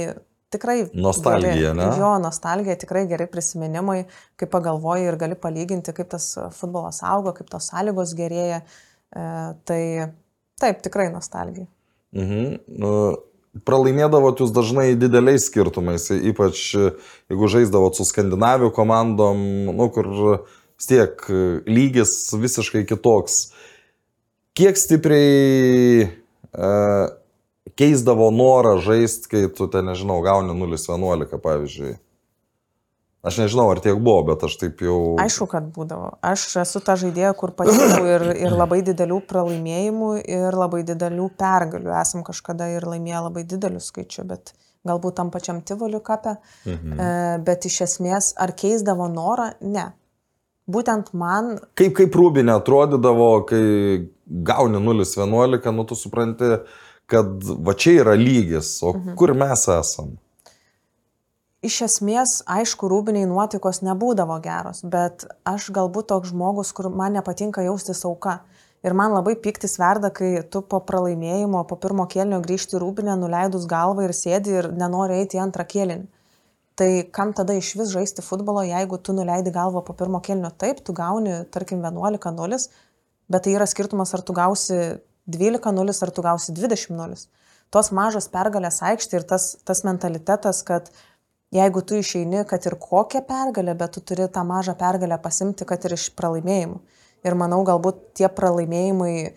tikrai. Nostalgija, geri, ne? Jo, nostalgija, tikrai geri prisiminimai, kai pagalvoji ir gali palyginti, kaip tas futbolas auga, kaip tos sąlygos gerėja. E, tai taip, tikrai nostalgija. Mhm. Nu, pralaimėdavot jūs dažnai dideliais skirtumais, ypač jeigu žaisdavot su Skandinavijų komandom, nu, kur vis tiek lygis visiškai kitoks. Kiek stipriai e, keisdavo norą žaisti, kai tu ten, nežinau, gauni 0-11, pavyzdžiui. Aš nežinau, ar tiek buvo, bet aš taip jau... Aišku, kad būdavo. Aš esu ta žaidėja, kur patyriau ir, ir labai didelių pralaimėjimų, ir labai didelių pergalių. Esam kažkada ir laimėję labai didelių skaičių, bet galbūt tam pačiam Tivoliu kapė. Mhm. E, bet iš esmės, ar keisdavo norą? Ne. Būtent man. Kaip, kaip rūbinė atrodydavo, kai gauni 0-11, nu tu supranti, kad va čia yra lygis, o mhm. kur mes esam? iš esmės, aišku, rūbiniai nuotaikos nebūdavo geros, bet aš galbūt toks žmogus, kur man nepatinka jaustis auka. Ir man labai piktis verda, kai tu po pralaimėjimo, po pirmo kėlinio grįžti rūbinę, nuleidus galvą ir sėdi ir nenori eiti į antrą kėlinį. Tai kam tada iš vis žaisti futbolo, jeigu tu nuleidi galvą po pirmo kėlinio taip, tu gauni, tarkim, 11-0, bet tai yra skirtumas, ar tu gausi 12-0, ar tu gausi 20-0. Tos mažos pergalės aikštė ir tas, tas mentalitetas, kad jeigu tu išeini, kad ir kokią pergalę, bet tu turi tą mažą pergalę pasimti, kad ir iš pralaimėjimų. Ir manau, galbūt tie pralaimėjimai e,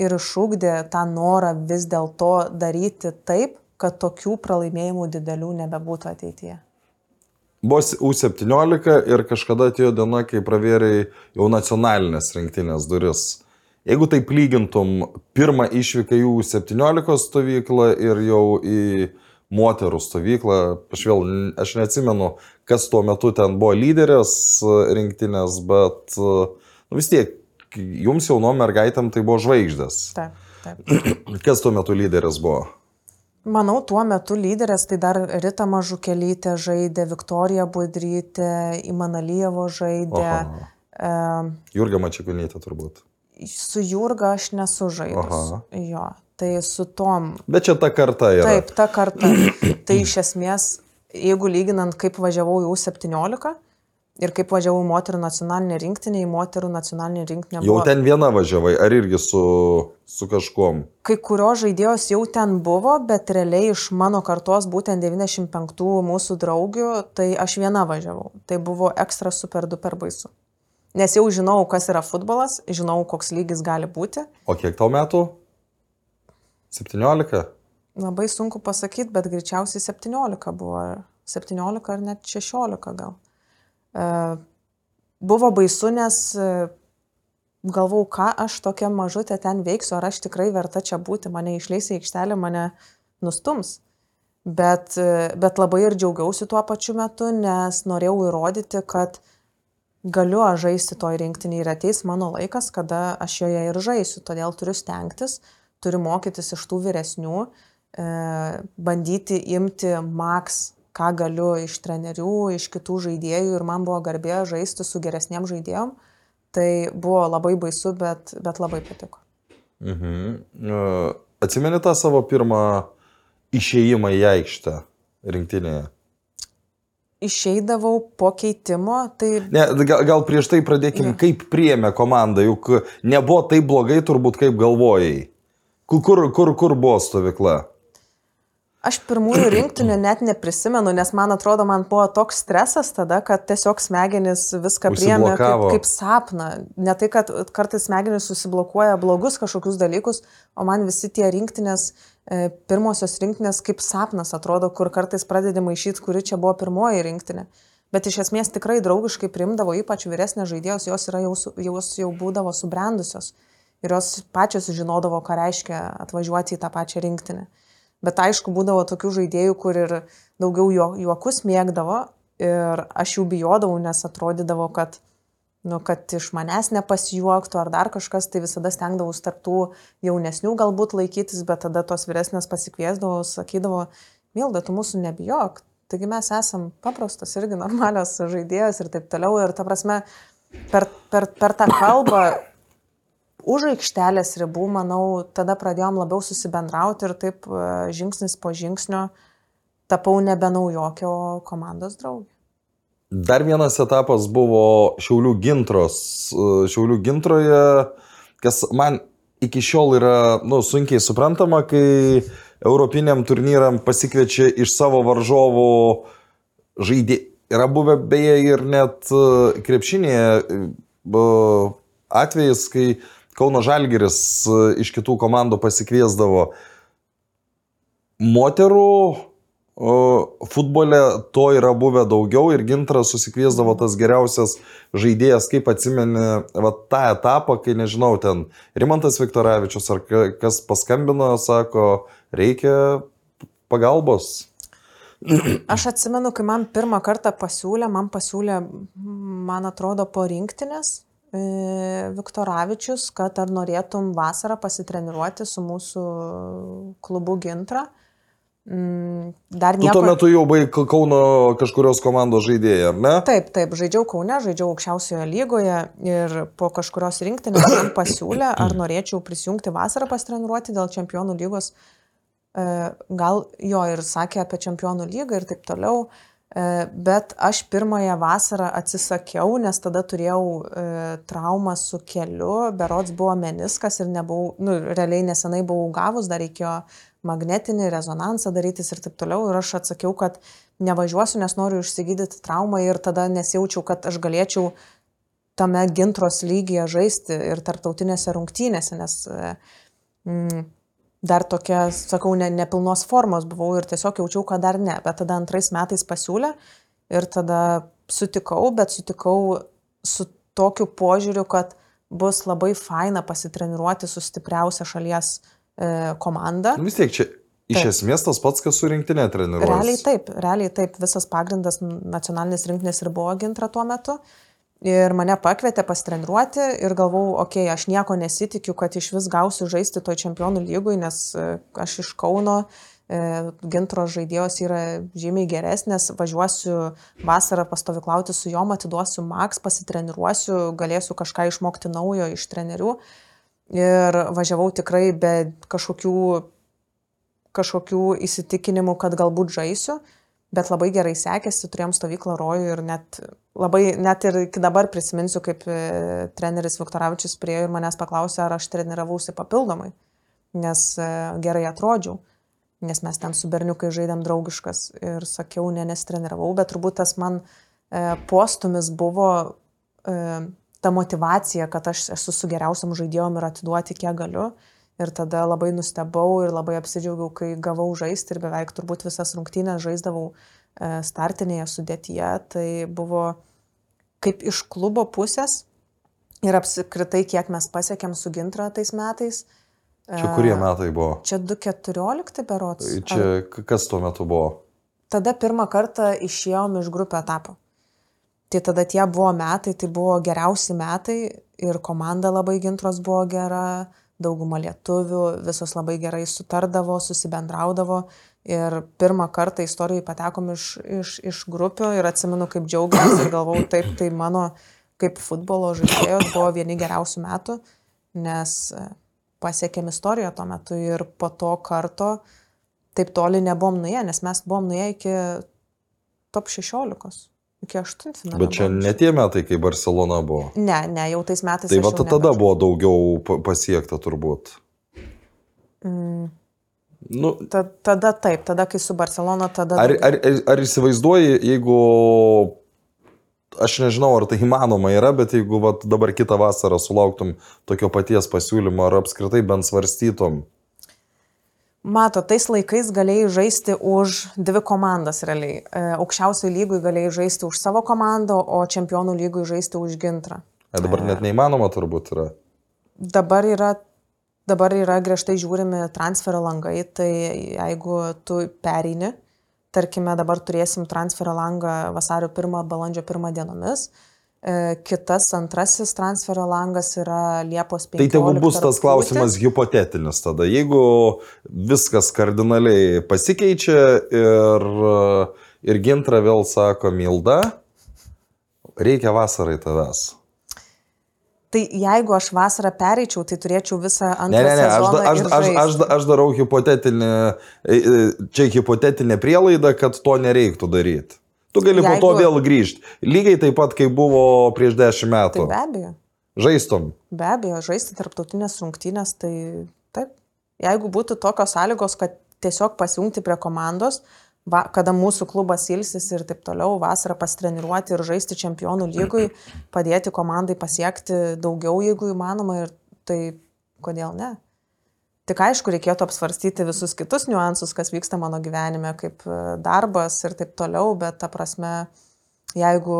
ir išūkdė tą norą vis dėlto daryti taip, kad tokių pralaimėjimų didelių nebebūtų ateityje. Buvo U17 ir kažkada atėjo diena, kai pravėrė jau nacionalinės rinktinės duris. Jeigu taip lygintum pirmą išvyką į U17 stovyklą ir jau į moterų stovyklą, aš vėl, aš neatsimenu, kas tuo metu ten buvo lyderės rinktinės, bet nu, vis tiek, jums jauno mergaitėm tai buvo žvaigždės. Taip, taip. <clears throat> Kas tuo metu lyderis buvo? Manau, tuo metu lyderės tai dar Rita Mažukelytė žaidė, Viktorija Budrytė, Imanalyjevo žaidė. Aha. E, Jurga Mačiakonytė turbūt. Su Jurga aš nesu žaidus. Aha. Jo, tai su tom. Bet čia ta karta yra. Taip, ta karta. <clears throat> tai iš esmės, jeigu lyginant, kaip važiavau į U17 ir kaip važiavau moterų nacionalinę rinktinę, į moterų nacionalinę rinktinę. Jau ten viena važiavai, ar irgi su, su kažkuom? Kai kurios žaidėjos jau ten buvo, bet realiai iš mano kartos, būtent 95 mūsų draugių, tai aš viena važiavau. Tai buvo ekstra super duper baisu. Nes jau žinau, kas yra futbolas, žinau, koks lygis gali būti. O kiek tau metų? 17? Labai sunku pasakyti, bet greičiausiai 17 buvo. 17 ar net 16 gal. E, buvo baisu, nes e, galvau, ką aš tokia mažutė ten veiksiu, ar aš tikrai verta čia būti, mane išleis į aikštelę, mane nustums. Bet, e, bet labai ir džiaugiausi tuo pačiu metu, nes norėjau įrodyti, kad galiu aš žaisti toj rinktinį ir ateis mano laikas, kada aš joje ir žaisiu. Todėl turiu stengtis, turiu mokytis iš tų vyresnių, e, bandyti imti maks, ką galiu iš trenerių, iš kitų žaidėjų ir man buvo garbė žaisti su geresniem žaidėjom. Tai buvo labai baisu, bet, bet labai patiko. Mhm. E, Atsimeni tą savo pirmą išėjimą į aikštę rinktinėje? Išeidavau po keitimo, tai Ne, gal, gal prieš tai pradėkim, Jo. kaip priėmė komanda, juk nebuvo taip blogai turbūt kaip galvojai. Kur, kur, kur, buvo stovykla? Aš pirmųjų rinktinių net neprisimenu, nes man atrodo, man buvo toks stresas tada, kad tiesiog smegenys viską priėmė kaip, kaip sapną. Ne tai, kad kartais smegenys susiblokuoja blogus kažkokius dalykus, o man visi tie rinktinės, pirmosios rinktinės kaip sapnas atrodo, kur kartais pradedi maišyti, kuri čia buvo pirmoji rinktinė. Bet iš esmės tikrai draugiškai primdavo, ypač vyresnės žaidėjos, jos, jau, jos jau būdavo subrendusios. Ir jos pačios žinodavo, ką reiškia atvažiuoti į tą pačią rinktinę. Bet aišku, būdavo tokių žaidėjų, kur ir daugiau juo- juokus mėgdavo ir aš jų bijodavau, nes atrodydavo, kad, nu, kad iš manęs nepasijuoktų ar dar kažkas, tai visada stengdavau tarptų jaunesnių galbūt laikytis, bet tada tos vyresnės pasikviesdavau, sakydavo, Milda, tu mūsų nebijok. Taigi mes esam paprastos irgi normalios žaidėjos ir taip toliau. Ir ta prasme, per, per, per tą kalbą už aikštelės ribų, manau, tada pradėjom labiau susibendrauti ir taip e, žingsnis po žingsnio tapau nebe naujokio, komandos draugė. Dar vienas etapas buvo Šiaulių gintros. E, Šiaulių gintroje, kas man iki šiol yra nu, sunkiai suprantama, kai Europiniam turnyram pasikviečia iš savo varžovų žaidėjų. Yra buvę beje ir net e, krepšinėje e, atvejais, kai Kauno Žalgiris e, iš kitų komandų pasikviesdavo moterų futbole to yra buvę daugiau ir Gintras susikviesdavo tas geriausias žaidėjas, kaip atsimeni, va, tą etapą, kai nežinau, ten Rimantas Viktoravičius ar ka- kas paskambino, sako, reikia pagalbos. Aš atsimenu, kai man pirmą kartą pasiūlė, man pasiūlė, man atrodo, po rinktinės e, Viktoravičius, kad ar norėtum vasarą pasitreniruoti su mūsų klubu Gintra. Mm, dar Tu nieko. tuo metu jau K- Kauno kažkurios komandos žaidėjai, ar ne? Taip, taip, žaidžiau Kaune, žaidžiau aukščiausioje lygoje ir po kažkurios rinktinės man <coughs> pasiūlė, ar norėčiau prisijungti vasarą pasitreniruoti dėl čempionų lygos. E, Gal jo ir sakė apie čempionų lygą ir taip toliau, E, bet aš pirmąją vasarą atsisakiau, nes tada turėjau e, traumą su keliu, berots buvo meniskas ir nebuvau, nu, realiai nesenai buvau gavus, dar reikėjo magnetinį rezonansą darytis ir taip toliau. Ir aš atsakiau, kad nevažiuosiu, nes noriu išsigydyti traumą ir tada nesijaučiau, kad aš galėčiau tame gintros lygyje žaisti ir tarptautinėse rungtynėse, nes mm, dar tokia, sakau, ne, nepilnos formos buvau ir tiesiog jaučiau, kad dar ne. Bet tada antrais metais pasiūlė ir tada sutikau, bet sutikau su tokiu požiūriu, kad bus labai faina pasitreniruoti su stipriausia šalies e, komanda. Nu Vis tiek čia iš Taip. esmės tas pats, kas su rinktinė treniruojas. Realiai taip, realiai taip, visas pagrindas nacionalinės rinktinės ir buvo gintra tuo metu. Ir mane pakvietė pasitreniruoti ir galvau, okei, okay, aš nieko nesitikiu, kad iš vis gausiu žaisti toj čempionų lygui, nes e, aš iš Kauno e, gintro žaidėjos yra žymiai geresnės, važiuosiu vasarą pastoviklauti su juom, atiduosiu maks, pasitreniruosiu, galėsiu kažką išmokti naujo iš trenerių. Ir važiavau tikrai be kažkokių kažkokių įsitikinimų, kad galbūt žaisiu, bet labai gerai sekėsi, turėjom stovyklą rojų ir net, labai, net ir iki dabar prisiminsiu, kaip e, treneris Viktoravičius priejo ir manęs paklausė, ar aš treniravausi papildomai, nes e, gerai atrodžiau, nes mes ten su berniukai žaidėm draugiškas ir sakiau, ne, nesitreniravau, bet turbūt tas man e, postumis buvo e, ta motivacija, kad aš esu su geriausiam žaidėjom ir atiduoti kiek galiu. Ir tada labai nustebau ir labai apsidžiaugiau, kai gavau žaisti ir beveik turbūt visas rungtynės žaisdavau e, startinėje sudėtyje. Tai buvo kaip iš klubo pusės ir apskritai, kiek mes pasiekėm su Gintra tais metais. Čia kurie metai buvo? Čia 2.14 berots. Čia kas tuo metu buvo? Tada pirmą kartą išėjom iš grupio etapo. Tai tada tie buvo metai, tai buvo geriausi metai ir komanda labai gintros buvo gera, dauguma lietuvių, visos labai gerai sutardavo, susibendraudavo ir pirmą kartą istorijai patekom iš, iš, iš grupių ir atsimenu, kaip džiaugiamės ir galvau, taip, tai mano kaip futbolo žaidėjos buvo vieni geriausių metų, nes e, pasiekėm istoriją tuo metu ir po to karto taip toli nebuvom nuėję, nes mes buvom nuėję iki top 16, iki 8 finalo. Bet čia ne tie metai, kai Barcelona buvo. Ne, ne, jau tais metais. Tai va tada buvo daugiau pa- pasiekta turbūt. Mm, Nu, ta, tada taip, tada kai su Barcelona, tada... ar, ar, ar, ar įsivaizduoji, jeigu, aš nežinau, ar tai įmanoma yra, bet jeigu vat, dabar kitą vasarą sulauktum tokio paties pasiūlymo, ar apskritai bent svarstytum, Mato, tais laikais galėjai žaisti už dvi komandas realiai. E, Aukščiausiai lygui galėjai žaisti už savo komandą, o čempionų lygui žaisti už gintrą. ai, dabar net neįmanoma turbūt yra. Dabar yra, dabar yra griežtai žiūrimi transferio langai, tai jeigu tu pereini, tarkime, dabar turėsim transferio langą vasario 1, balandžio 1 dienomis, e, kitas antrasis transferio langas yra Liepos 15. Tai tegu bus tas klausimas hipotetinis tada. Jeigu viskas kardinaliai pasikeičia ir, ir gintra vėl sako, Milda, reikia vasarai tavęs. Tai jeigu aš vasarą pereičiau, tai turėčiau visą antrą Ne, ne, ne, aš, sezoną. da, aš, ir aš, aš, žaisti. aš darau hipotetinį, e, e, čia hipotetinė prielaida, kad to nereiktų daryti. Tu gali po to Jeigu- vėl grįžti. Lygiai taip pat, kaip buvo prieš dešimt Tai metų. be abejo, Žaistum. be abejo, žaisti tarptautinės rungtynės, tai taip. Jeigu būtų tokios sąlygos, kad tiesiog pasijungti prie komandos, va, kada mūsų klubas ilsis ir taip toliau, vasarą pasitreniruoti ir žaisti čempionų lygui, padėti komandai pasiekti daugiau, jeigu įmanoma, ir tai kodėl ne? Tik aišku, reikėtų apsvarstyti visus kitus niuansus, kas vyksta mano gyvenime, kaip e, darbas ir taip toliau, bet ta prasme, jeigu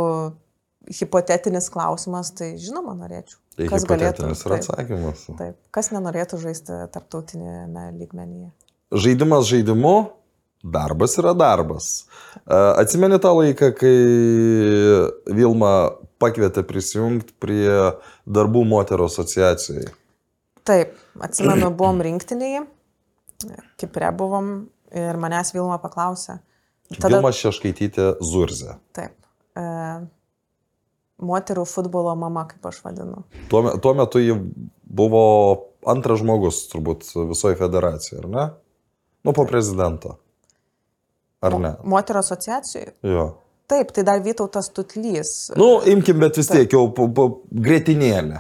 hipotetinis klausimas, tai žinoma norėčiau. Tai Kas galėtų- yra taip. atsakymas. Taip, kas nenorėtų žaisti tarptautinėme lygmenyje? Žaidimas žaidimu, darbas yra darbas. E, Atsimeni tą laiką, kai Vilma pakvietė prisijungti prie darbų moterų asociacijai. Taip, atsimenu, <clears throat> buvom rinktiniai, Kipre buvom Ir manęs Vilma paklausė. Tada... Vilma Šeškaitytė Zurzė. Taip. E, moterų futbolo mama, kaip aš vadinu. Tuo, tuo metu ji buvo antras žmogus, turbūt, visoje federacijoje, ar ne? Nu, po prezidento. Ar ne? Moterų asociacijai? Jo. Taip, tai dar Vytautas Tutlys. Nu, imkim, bet vis tiek jau grėtinėlė.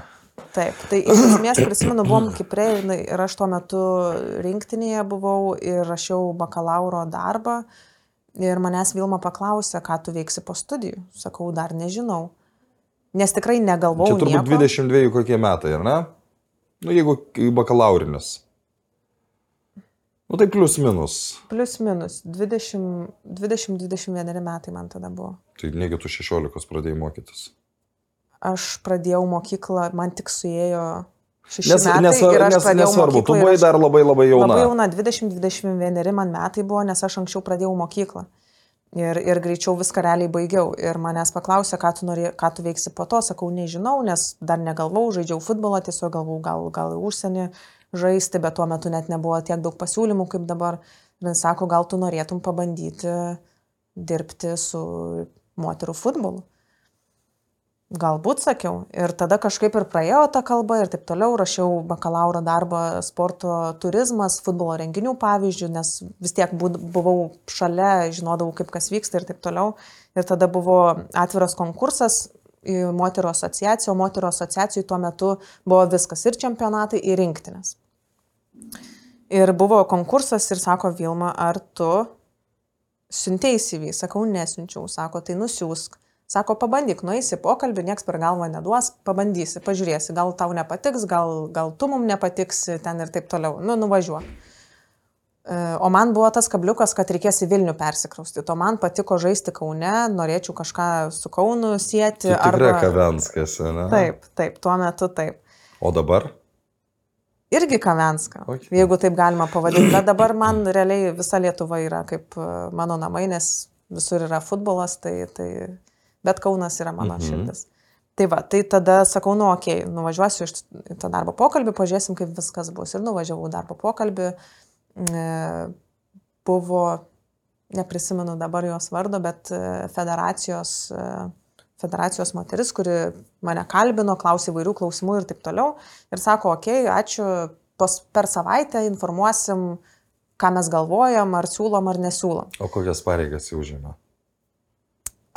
Taip, tai iš esmės prisimenu, buvom <clears throat> Kiprė ir aš tuo metu rinktinėje buvau ir rašiau bakalauro darbą ir manęs Vilma paklausė, ką tu veiksi po studijų. Sakau, dar nežinau. Nes tikrai negalvojau. Čia turbūt nieko. 22 kokie metai, ar ne? Nu, jeigu bakalaurinis. Nu, tai plius minus. Plius minus. 20-21 metai man tada buvo. Tai negi tu 16 pradėjai mokytis. Aš pradėjau mokyklą, man tik suėjo šeši nes, metai. Nes, nes, nesvarbu, tu buvai dar labai labai jauna. Labai jauna, 20-21 man metai buvo, nes aš anksčiau pradėjau mokyklą. Ir, ir greičiau viską realiai baigiau. Ir manęs paklausė, ką tu, nori, ką tu veiksi po to. Sakau, nežinau, nes dar negalvau, žaidžiau futbolą, tiesiog galvau gal, gal į užsienį žaisti, bet tuo metu net nebuvo tiek daug pasiūlymų kaip dabar. Ir jis sako, gal tu norėtum pabandyti dirbti su moterų futbolu. Galbūt sakiau. Ir tada kažkaip ir praėjo ta kalba ir taip toliau. Rašiau bakalauro darbą sporto turizmas, futbolo renginių pavyzdžių, nes vis tiek buvau šalia, žinodavau, kaip kas vyksta ir taip toliau. Ir tada buvo atviras konkursas moterų asociaciją, o moterų asociacijų tuo metu buvo viskas ir čempionatai, ir rinktinės. Ir buvo konkursas ir sako Vilma, ar tu siuntėjai CV? Sakau, nesiunčiau. Sako, tai nusiųsk. Sako, pabandyk, nueisi pokalbį, nieks per galvą neduos, pabandysi, pažiūrėsi, gal tau nepatiks, gal, gal tu mum nepatiksi ten ir taip toliau. Nu, nuvažiuok. E, o man buvo tas kabliukas, kad reikės į Vilnių persikraustyti. O man patiko žaisti Kaune, norėčiau kažką su Kaunu sėti. Arba... Kavenskas, ne? Taip, taip, tuo metu taip. O dabar? Irgi Kavenska, okay. jeigu taip galima pavadinti. Bet dabar man realiai visa Lietuva yra kaip e, mano namai, nes visur yra futbolas, tai, tai bet Kaunas yra mano mhm. širdis. Tai va, tai tada sakau, nu, okei, okay, nuvažiuosiu iš tą darbo pokalbį, pažiūrėsim, kaip viskas bus. Ir nuvažiavau darbo pokalbį. E, buvo, neprisimenu dabar jos vardo, bet e, federacijos, e, federacijos moteris, kuri mane kalbino, klausė įvairių klausimų ir taip toliau. Ir sako, okei, okay, ačiū, pos, per savaitę informuosim, ką mes galvojam, ar siūlom, ar nesiūlom. O kokias pareigas jau žino?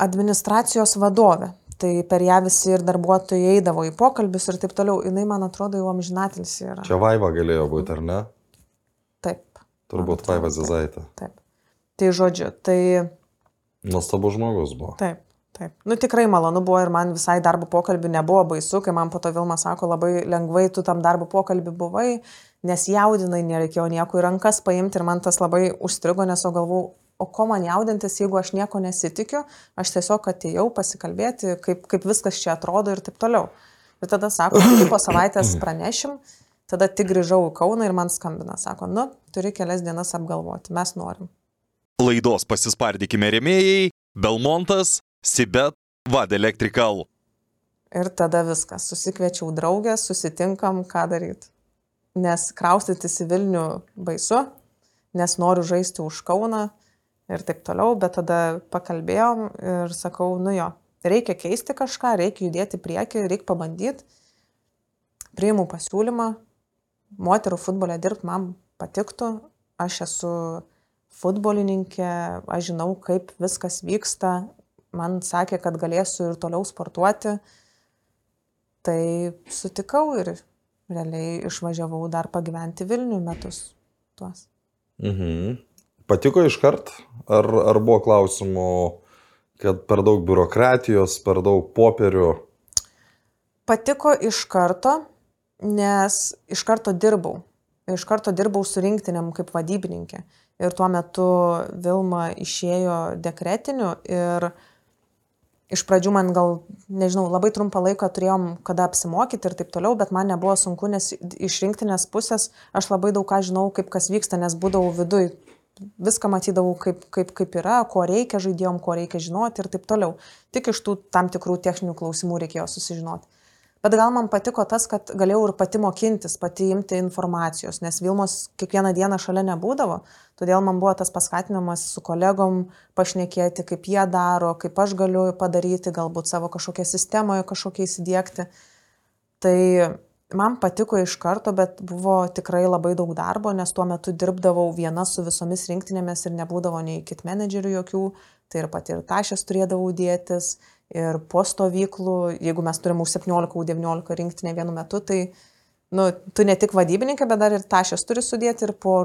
Administracijos vadovė. Tai per ją visi ir darbuotojai eidavo į pokalbius ir taip toliau. Jis, man atrodo, jau amžinatilis yra. Čia Vaiva galėjo būti, ar ne? Taip. Turbūt Vaiva Zizaitė. Taip. Tai žodžiu, tai... Nuostabus žmogus buvo. Taip. Taip. Nu tikrai malonu buvo ir man visai darbo pokalbį nebuvo baisu, kai man po to Vilma sako, labai lengvai tu tam darbo pokalbį buvai, nes jaudinai, nereikėjo nieko į rankas paimti ir man tas labai užstrigo, nes o galvau, o ko man jaudintis, jeigu aš nieko nesitikiu, aš tiesiog atėjau pasikalbėti, kaip, kaip viskas čia atrodo ir taip toliau. Ir tada sako, tai po savaitės pranešim, tada tik grįžau į Kauną ir man skambina, sako, nu, turi kelias dienas apgalvoti, mes norim. Laidos pasispardykime remėjai - Belmontas, Sibet, Vad Electrical. Ir tada viskas, susikviečiau draugę, susitinkam, ką daryti. Nes kraustytis į Vilnių baisu, nes noriu žaisti už Kauną, ir taip toliau, bet tada pakalbėjom ir sakau, nu jo, reikia keisti kažką, reikia judėti prieki, reikia pabandyti. Priimu pasiūlymą, moterų futbolė dirbti man patiktų, aš esu futbolininkė, aš žinau, kaip viskas vyksta, man sakė, kad galėsiu ir toliau sportuoti. Tai sutikau ir realiai išvažiavau dar pagyventi Vilnių metus tuos. Mhm. Patiko iškart? Ar, ar buvo klausimų, kad per daug biurokratijos, per daug popierių? Patiko iš karto, nes iš karto dirbau. Iš karto dirbau su rinktiniam kaip vadybininkė. Ir tuo metu Vilma išėjo dekretiniu ir iš pradžių man gal, nežinau, labai trumpą laiką turėjom kada apsimokyti ir taip toliau, bet man nebuvo sunku, nes iš rinktinės pusės aš labai daug ką žinau, kaip kas vyksta, nes būdavau viduj viską matydavau, kaip, kaip, kaip yra, ko reikia žaidėjom, ko reikia žinoti ir taip toliau. Tik iš tų tam tikrų techninių klausimų reikėjo susižinoti. Bet gal man patiko tas, kad galėjau ir pati mokintis, pati imti informacijos, nes Vilmos kiekvieną dieną šalia nebūdavo, todėl man buvo tas paskatinimas su kolegom pašnekėti, kaip jie daro, kaip aš galiu padaryti, galbūt savo kažkokią sistemoje kažkokią įsidėkti. Tai man patiko iš karto, bet buvo tikrai labai daug darbo, nes tuo metu dirbdavau viena su visomis rinktinėmis ir nebūdavo nei kit menedžerių jokių, tai ir pati ir tašės turėdavau dėtis ir po stovyklų, jeigu mes turim už 17-19 rinktinę vienu metu, tai nu, tu ne tik vadybininkė, bet dar ir tašės turi sudėti ir po,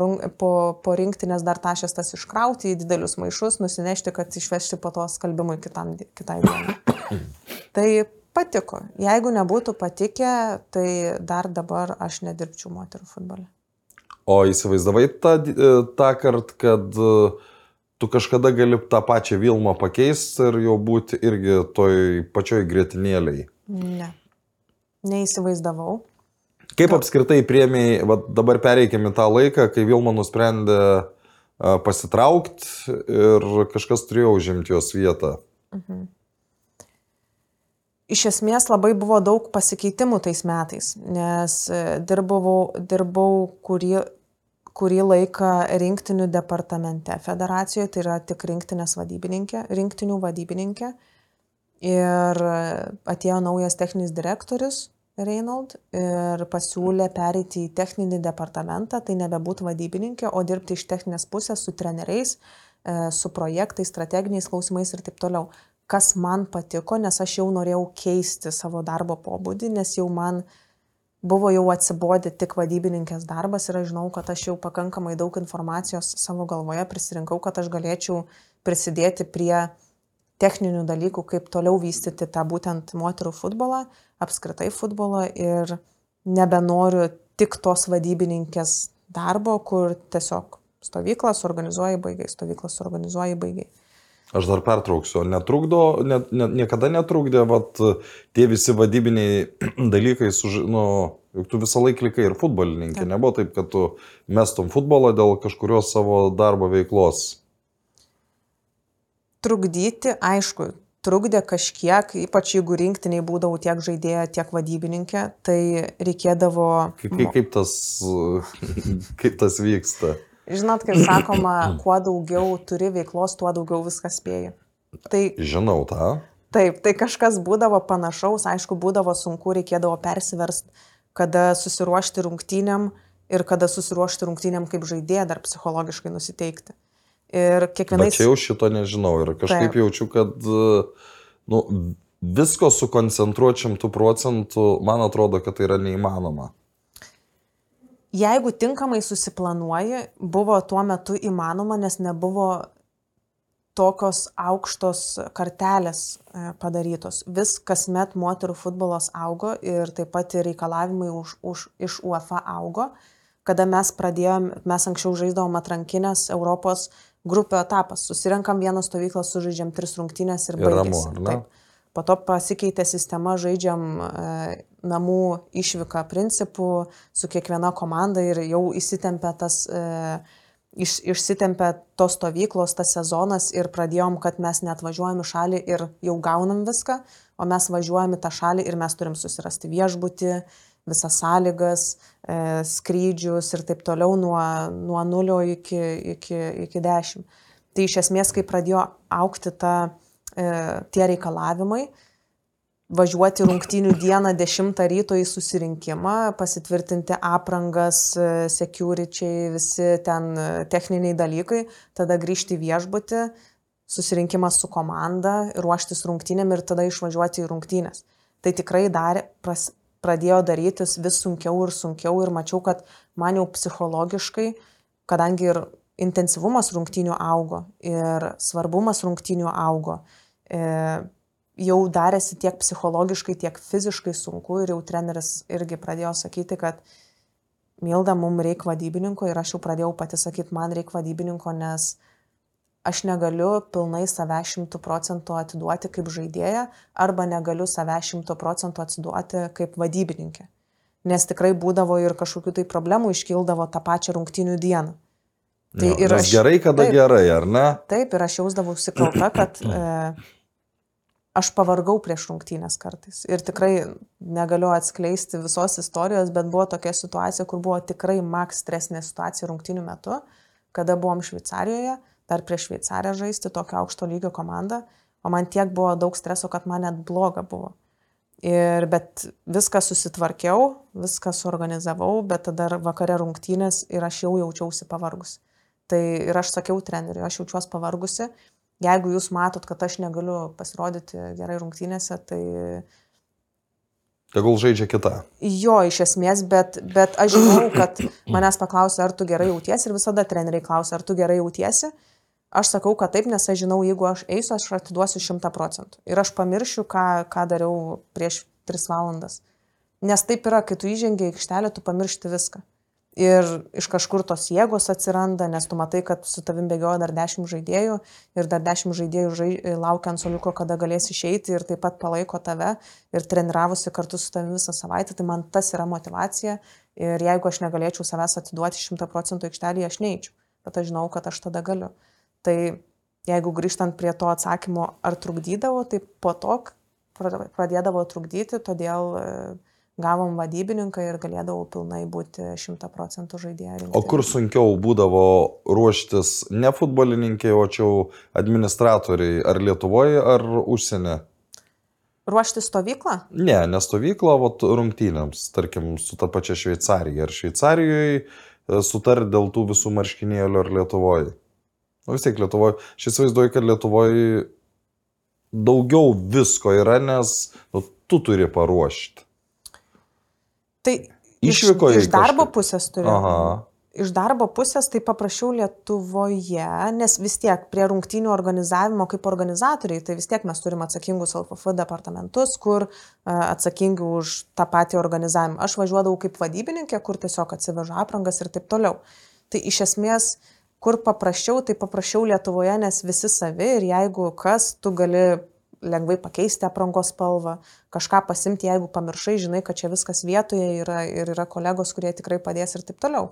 po, po rinktinės dar tašės tas iškrauti į didelius maišus, nusinešti, kad išvežti po to skalbimui kitam, kitai dienai. <coughs> tai patiko. Jeigu nebūtų patikę, tai dar dabar aš nedirbčiau moterų futbole. O įsivaizdavai tą, e, tą kartą, kad e, tu kažkada gali tą pačią Vilmą pakeisti ir jau būti irgi toj pačioj grėtinėliai. Ne. Neįsivaizdavau. Kaip apskritai priemiai, va, dabar pereikime tą laiką, kai Vilma nusprendė pasitraukti ir kažkas turėjo užimti jos vietą. Iš esmės labai buvo daug pasikeitimų tais metais, nes e, dirbau, dirbau kurį, kurį laiką rinktinių departamente federacijoje, tai yra tik rinktinės vadybininkė, rinktinių vadybininkė. Ir e, atėjo naujas techninis direktorius Reinold ir pasiūlė pereiti į techninį departamentą, tai nebebūtų vadybininkė, o dirbti iš techninės pusės su treneriais, e, su projektais, strateginiais klausimais ir taip toliau kas man patiko, nes aš jau norėjau keisti savo darbo pobūdį, nes jau man buvo jau atsibodi tik vadybininkės darbas ir aš žinau, kad aš jau pakankamai daug informacijos savo galvoje prisirinkau, kad aš galėčiau prisidėti prie techninių dalykų, kaip toliau vystyti tą būtent moterų futbolą, apskritai futbolą ir nebenoriu tik tos vadybininkės darbo, kur tiesiog stovyklą suorganizuoji baigai, stovyklą suorganizuoji baigai. Aš dar pertrauksiu, netrukdo, ne, ne, niekada netrukdė, vat, tie visi vadybiniai <clears throat> dalykai, suž... nu, juk tu visą laiką likai ir futbolininkė, Taip. nebuvo taip, kad tu mestum futbolą dėl kažkurios savo darbo veiklos. Trukdyti, aišku, trukdė kažkiek, ypač jeigu rinktiniai būdavau tiek žaidėja, tiek vadybininkė, tai reikėdavo... Kaip, kaip, tas, <laughs> kaip tas vyksta? Žinot, kaip sakoma, <clears throat> kuo daugiau turi veiklos, tuo daugiau viskas spėji. Tai Žinau tą. taip, tai kažkas būdavo panašaus, aišku, būdavo sunku, reikėdavo persiverst, kada susiruošti rungtynėm ir kada susiruošti rungtynėm kaip žaidėja, dar psichologiškai nusiteikti. Ir Bet kiekvienais... čia jau šito nežinau ir kažkaip Taip. jaučiu, kad nu, visko sukoncentruoti šimtų procentų, man atrodo, kad tai yra neįmanoma. Jeigu tinkamai susiplanuoji, buvo tuo metu įmanoma, nes nebuvo tokios aukštos kartelės e, padarytos. Vis kasmet moterų futbolas augo ir taip pat ir reikalavimai už, už, iš UEFA augo. Kada mes pradėjom, mes anksčiau žaisdavom atrankinės Europos grupių etapas. Susirenkam vieną stovyklą, sužaidžiam tris rungtynės ir Ir ramu, Po to pasikeitė sistema, žaidžiam e, namų išvyką principų su kiekviena komanda ir jau įsitempė tas, e, iš, išsitempė tos stovyklos, tas sezonas ir pradėjom, kad mes net važiuojam į šalį ir jau gaunam viską, o mes važiuojam į tą šalį ir mes turim susirasti viešbutį, visas sąlygas, e, skrydžius ir taip toliau nuo, nuo nulio iki, iki, iki dešimt. Tai iš esmės, kai pradėjo aukti ta tie reikalavimai, važiuoti rungtynių dieną 10 ryto į susirinkimą, pasitvirtinti aprangas, e, securičiai, visi ten e, techniniai dalykai, tada grįžti į viešbutį, susirinkimas su komanda, ruoštis rungtynėm ir tada išvažiuoti į rungtynės. Tai tikrai darė, pras, pradėjo darytis vis sunkiau ir sunkiau ir mačiau, kad man jau psichologiškai, kadangi ir intensyvumas rungtynių augo ir svarbumas rungtynių augo, e, jau darėsi tiek psichologiškai, tiek fiziškai sunku ir jau treneris irgi pradėjo sakyti, kad Milda, mums reikia vadybininko ir aš jau pradėjau pati sakyti, man reikia vadybininko, nes aš negaliu pilnai save šimtų procentų atiduoti kaip žaidėja arba negaliu save šimtų procentų atiduoti kaip vadybininkė. Nes tikrai būdavo ir kažkokių tai problemų iškildavo tą pačią rungtynių dieną. Tai Jo, ir aš- gerai, kada taip. gerai, ar ne? Taip, ir aš jausdavausi kalta, kad <clears throat> e, aš pavargau prieš rungtynės kartais. Ir tikrai negaliu atskleisti visos istorijos, bet buvo tokia situacija, kur buvo tikrai maks stresinė situacija rungtynių metu, kada buvom Šveicarijoje, dar prieš Šveicariją žaisti tokio aukšto lygio komandą, o man tiek buvo daug streso, kad man net bloga buvo. Ir bet viską susitvarkiau, viską suorganizavau, bet tada vakare rungtynės ir aš jau jaučiausi pavargusi. Tai ir aš sakiau treneriui, aš jaučiuosi pavargusi. Jeigu jūs matot, kad aš negaliu pasirodyti gerai rungtynėse, tai Tegul žaidžia kita. jo iš esmės, bet, bet aš žinau, kad manęs paklausia, ar tu gerai jautiesi ir visada treneriai klausia, ar tu gerai jautiesi. Aš sakau, kad taip, nes aš žinau, jeigu aš eisiu, aš atiduosiu šimtą procentų. Ir aš pamiršiu, ką, ką dariau prieš tris valandas. Nes taip yra, kai tu įžengi į aikštelę, tu pamiršti viską. Ir iš kažkur tos jėgos atsiranda, nes tu matai, kad su tavim bėgioja dar dešimt žaidėjų ir dar dešimt žaidėjų žai, laukia ant soliuko, kada galės išeiti ir taip pat palaiko tave ir treniravosi kartu su tavimi visą savaitę, tai man tas yra motivacija. Ir jeigu aš negalėčiau savęs atiduoti šimtą procentų aikštelėje, aš neįčiau. Bet aš žinau, kad aš tada galiu. Tai jeigu grįžtant prie to atsakymo, ar trukdydavo, tai po to pra- pradėdavo trukdyti, todėl e, gavom vadybininką ir galėdavau pilnai būti šimtą procentų žaidėja. O kur sunkiau būdavo ruoštis ne futbolininkai, o čia administratoriai, ar Lietuvoje, ar užsienė? Ruošti stovyklą? Ne, ne stovykla, o rungtynėms, tarkim, su ta pačia Šveicarija. Ar Šveicarijoje sutar dėl tų visų marškinėlių, ar Lietuvoje? Nu vis tiek Lietuvoje, aš įsivaizduoju, kad Lietuvoje daugiau visko yra, nes nu, tu turi paruošti. Tai Išvyko iš, iš darbo kažkaip- pusės turiu. Aha. Iš darbo pusės tai paprašiau Lietuvoje, nes vis tiek prie rungtynių organizavimo kaip organizatoriai, tai vis tiek mes turime atsakingus LFF departamentus, kur e, atsakingi už tą patį organizavimą. Aš važiuodavau kaip vadybininkė, kur tiesiog atsiveža aprangas ir taip toliau. Tai iš esmės, kur paprasčiau, tai paprasčiau Lietuvoje, nes visi savi ir jeigu kas, tu gali lengvai pakeisti aprangos spalvą, kažką pasimti, jeigu pamiršai, žinai, kad čia viskas vietoje yra ir yra kolegos, kurie tikrai padės ir taip toliau.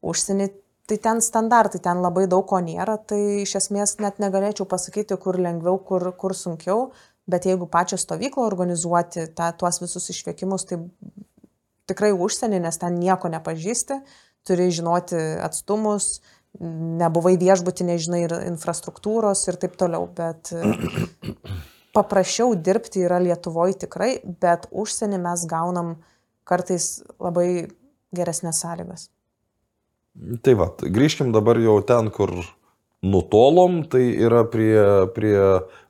Užsienį, tai ten standartai, ten labai daug ko nėra, tai iš esmės net negalėčiau pasakyti, kur lengviau, kur, kur sunkiau, bet jeigu pačią stovyklą organizuoti, tą, tuos visus išvykimus, tai tikrai užsienį, nes ten nieko nepažįsti, turi žinoti atstumus, nebuvai viešbutį, nežinai ir infrastruktūros ir taip toliau, bet <clears throat> paprasčiau dirbti yra Lietuvoje tikrai, bet užsienį mes gaunam kartais labai geresnės sąlygas. Tai va, grįžkim dabar jau ten, kur nutolom, tai yra prie, prie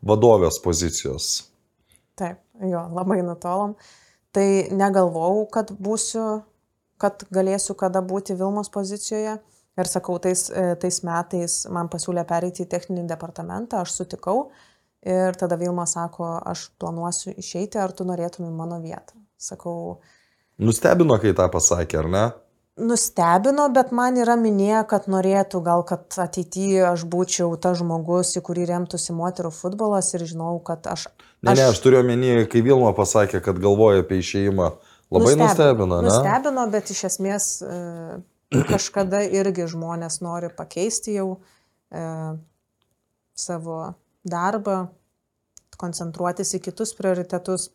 vadovės pozicijos. Taip, jo, labai nutolom. Tai negalvojau, kad būsiu, kad galėsiu kada būti Vilmos pozicijoje. Ir sakau, tais, e, tais metais man pasiūlė pereiti į techninį departamentą, aš sutikau. Ir tada Vilma sako, aš planuosiu išeiti, ar tu norėtum į mano vietą. Sakau, Nustebino, kai tą pasakė, ar ne? nustebino, bet man yra minėję, kad norėtų gal, kad ateityje aš būčiau tas žmogus, į kurį remtųsi moterų futbolas ir žinau, kad aš... Ne, ne, aš turiu omeny, kai Vilma pasakė, kad galvoja apie išėjimą. Labai nustebino, ne? Nustebino, bet iš esmės e, kažkada irgi žmonės nori pakeisti jau e, savo darbą, koncentruotis į kitus prioritetus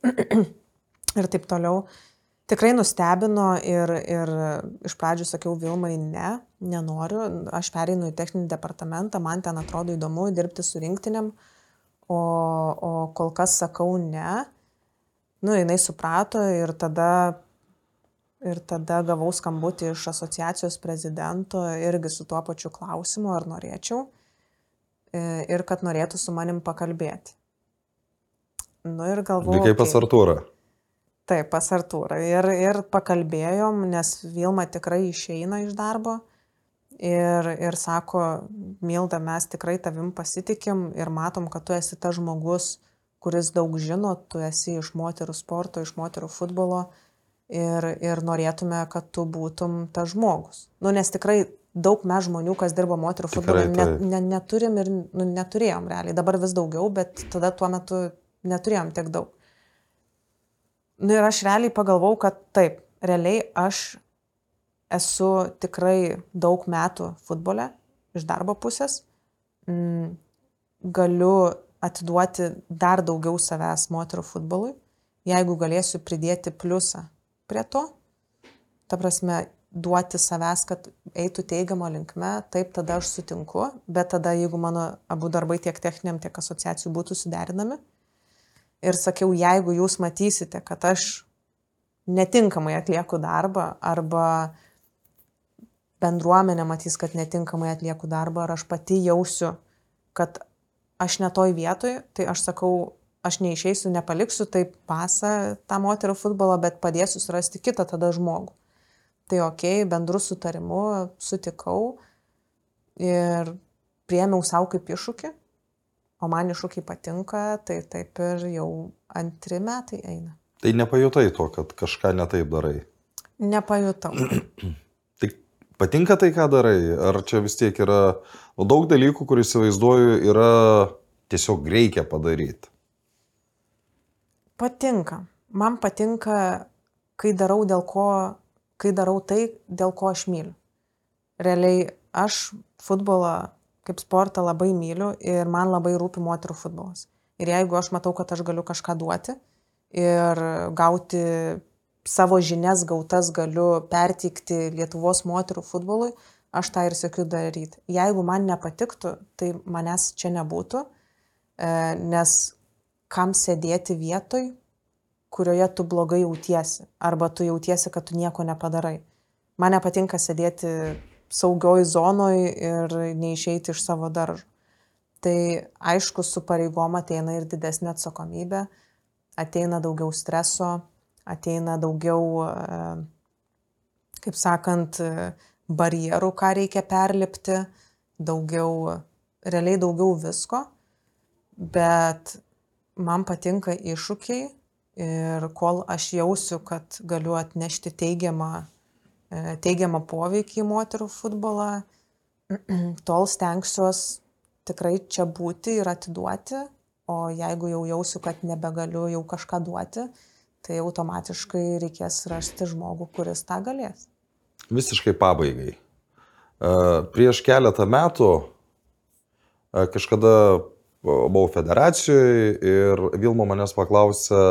<clears throat> ir taip toliau. Tikrai nustebino ir, ir iš pradžių sakiau Vilmai, ne, nenoriu, aš pereinu į techninį departamentą, man ten atrodo įdomu dirbti su rinktiniam, o, o kol kas sakau ne. Nu, jinai suprato ir tada, ir tada gavau skambutį iš asociacijos prezidento irgi su tuo pačiu klausimu, ar norėčiau e, ir kad norėtų su manim pakalbėti. Nu ir galvoju. Lygiai pas Artūrą. Taip, pas Artūrą. Ir, ir pakalbėjom, nes Vilma tikrai išeina iš darbo. Ir, ir sako, Milda, mes tikrai tavim pasitikim ir matom, kad tu esi tas žmogus, kuris daug žino, tu esi iš moterų sporto, iš moterų futbolo ir, ir norėtume, kad tu būtum tas žmogus. Nu, nes tikrai daug mes žmonių, kas dirba moterų futbole, ne, ne, neturim ir nu, neturėjom realiai. Dabar vis daugiau, bet tada tuo metu neturėjom tiek daug. Nu ir aš realiai pagalvojau, kad taip, realiai aš esu tikrai daug metų futbole iš darbo pusės. Mm, galiu atiduoti dar daugiau savęs moterų futbolui, jeigu galėsiu pridėti pliusą prie to, ta prasme, duoti savęs, kad eitų teigiamo linkme, taip tada aš sutinku, bet tada jeigu mano abu darbai tiek techniniam, tiek asociacijų būtų suderinami. Ir sakiau, jeigu jūs matysite, kad aš netinkamai atlieku darbą arba bendruomenė matys, kad netinkamai atlieku darbą, ar aš pati jausiu, kad aš netoj vietoj, tai aš sakau, aš neišeisiu, nepaliksiu taip pasą tą moterų futbolą, bet padėsiu surasti kitą tada žmogų. Tai ok, bendru sutarimu sutikau ir priemiau savo kaip iššūkį, o man iššūkiai patinka, tai taip ir jau antri metai eina. Tai nepajutai to, kad kažką netaip darai. Nepajutau. Tik <clears throat> patinka tai, ką darai? Ar čia vis tiek yra nu, daug dalykų, kur įsivaizduoju, yra tiesiog reikia padaryti? Patinka. Man patinka, kai darau, dėl ko, kai darau tai, dėl ko aš myliu. Realiai aš futbolą kaip sportą labai myliu ir man labai rūpi moterų futbolas. Ir jeigu aš matau, kad aš galiu kažką duoti ir gauti savo žinias gautas galiu perteikti Lietuvos moterų futbolui, aš tą ir sėkiu daryti. Jeigu man nepatiktų, tai manęs čia nebūtų, e, nes kam sėdėti vietoj, kurioje tu blogai jautiesi, arba tu jautiesi, kad tu nieko nepadarai. Man nepatinka sėdėti saugioj zonoj ir neišeiti iš savo daržo. Tai aišku, su pareigom ateina ir didesnė atsakomybė, ateina daugiau streso, ateina daugiau, e, kaip sakant, barjerų, ką reikia perlipti, daugiau, realiai daugiau visko, bet man patinka iššūkiai ir kol aš jausiu, kad galiu atnešti teigiamą, e, teigiamą poveikį į moterų futbolą, <clears throat> tol stengsiuos tikrai čia būti ir atiduoti, o jeigu jau jausiu, kad nebegaliu jau kažką duoti, tai automatiškai reikės rasti žmogų, kuris tą galės. Visiškai pabaigai. E, prieš keletą metų e, kažkada buvau federacijoje ir Vilmo manęs paklausė,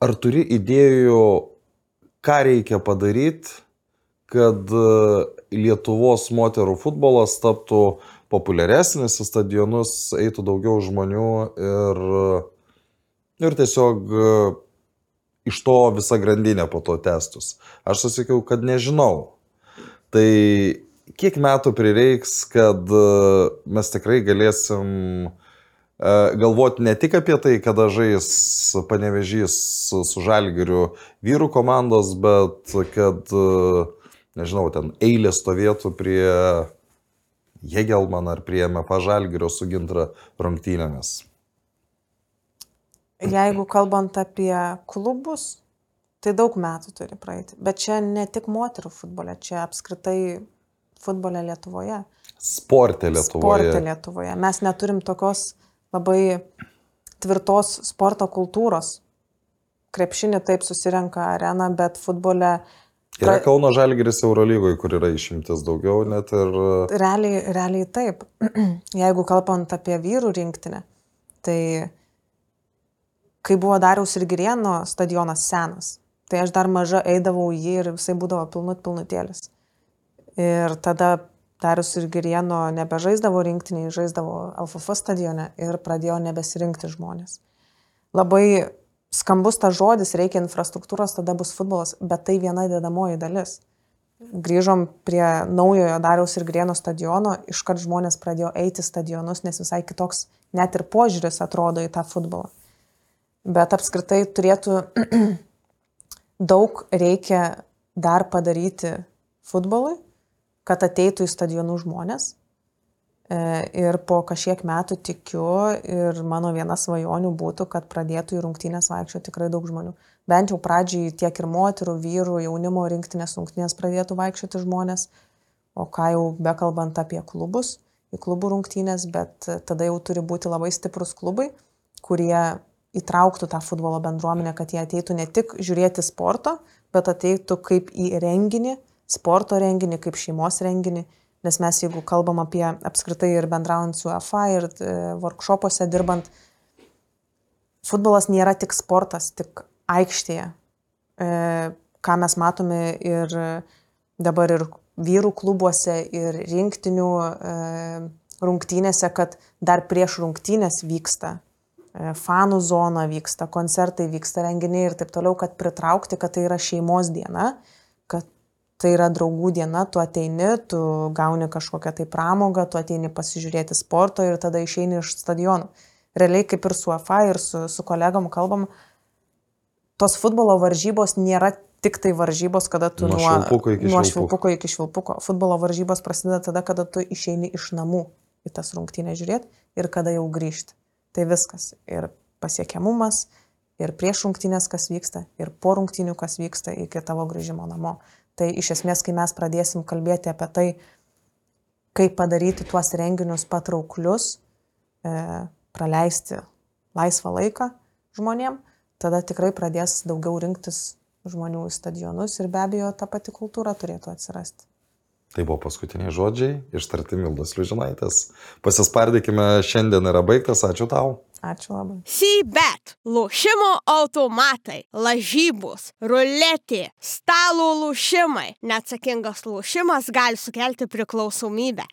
ar turi idėjų, ką reikia padaryti, kad e, Lietuvos moterų futbolas taptų populiaresnis, į stadionus eitų daugiau žmonių ir, ir tiesiog iš to visa grandinė po to testus. Aš sakiau, kad nežinau. Tai kiek metų prireiks, kad mes tikrai galėsim galvoti ne tik apie tai, kada žais panevežys su žalgiriu vyrų komandos, bet kad, nežinau, ten eilė stovėtų prie Jegelman ar prie MFA Žalgirio su Gintra rungtynėmis. Jeigu kalbant apie klubus, tai daug metų turi praeiti. Bet čia ne tik moterų futbole, čia apskritai futbole Lietuvoje. Sportė Lietuvoje. Sportė Lietuvoje. Mes neturim tokios labai tvirtos sporto kultūros. Krepšinį taip susirenka arena, bet futbole Yra Kauno Žalgiris Eurolygoje, kur yra išimtis daugiau net ir... Realiai, realiai taip. <clears throat> Jeigu kalbant apie vyrų rinktinę, tai kai buvo Dariaus ir Girieno stadionas senas, tai aš dar maža eidavau į jį ir visai būdavo pilnut pilnutėlis. Ir tada Darius ir Girieno nebežaisdavo rinktiniai, žaisdavo LFF stadione ir pradėjo nebesirinkti žmonės. Labai skambus tas žodis, reikia infrastruktūros, tada bus futbolas, bet tai viena dedamoji dalis. Grįžom prie naujojo Dariaus ir Grieno stadiono, iškart žmonės pradėjo eiti stadionus, nes visai kitoks net ir požiūris atrodo į tą futbolą. Bet apskritai turėtų <clears throat> daug reikia dar padaryti futbolui, kad ateitų į stadionų žmonės, E, ir po kažkiek metų tikiu ir mano viena svajonių būtų, kad pradėtų į rungtynės vaikščioti tikrai daug žmonių. Bent jau pradžiai tiek ir moterų, vyrų, jaunimo rinktinės rungtynės pradėtų vaikščioti žmonės, o ką jau bekalbant apie klubus, į klubų rungtynės, bet tada jau turi būti labai stiprus klubai, kurie įtrauktų tą futbolo bendruomenę, kad jie ateitų ne tik žiūrėti sporto, bet ateitų kaip į renginį, sporto renginį, kaip šeimos renginį Nes mes, jeigu kalbam apie apskritai ir bendraujant su AFA ir e, workshopuose dirbant, futbolas nėra tik sportas, tik aikštėje. E, ką mes matome ir dabar ir vyrų klubuose, ir rinktinių e, rungtynėse, kad dar prieš rungtynės vyksta e, fanų zona vyksta, koncertai vyksta, renginiai ir taip toliau, kad pritraukti, kad tai yra šeimos diena, tai yra draugų diena, tu ateini, tu gauni kažkokią tai pramogą, tu ateini pasižiūrėti sporto ir tada išeini iš stadionų. Realiai kaip ir su AFA ir su, su kolegom kalbam, tos futbolo varžybos nėra tik tai varžybos, kada tu Nuo švilpuko iki nuo švilpuko. švilpuko iki švilpuko. Futbolo varžybos prasideda tada, kada tu išeini iš namų į tas rungtynės žiūrėti ir kada jau grįžti. Tai viskas. Ir pasiekiamumas, ir prieš rungtynės, kas vyksta, ir po rungtynių, kas vyksta iki tavo grįžimo namo. Tai iš esmės, kai mes pradėsim kalbėti apie tai, kaip padaryti tuos renginius patrauklius, e, praleisti laisvą laiką žmonėm, tada tikrai pradės daugiau rinktis žmonių į stadionus ir be abejo ta pati kultūra turėtų atsirasti. Tai buvo paskutiniai žodžiai ištarti Mildos Liužinaitės. Pasispardykime, šiandien yra baigtas, ačiū tau. Ačiū labai. Sybet, lošimo automatai, lažybos, ruletė, stalo lošimai. Neatsakingas lošimas gali sukelti priklausomybę.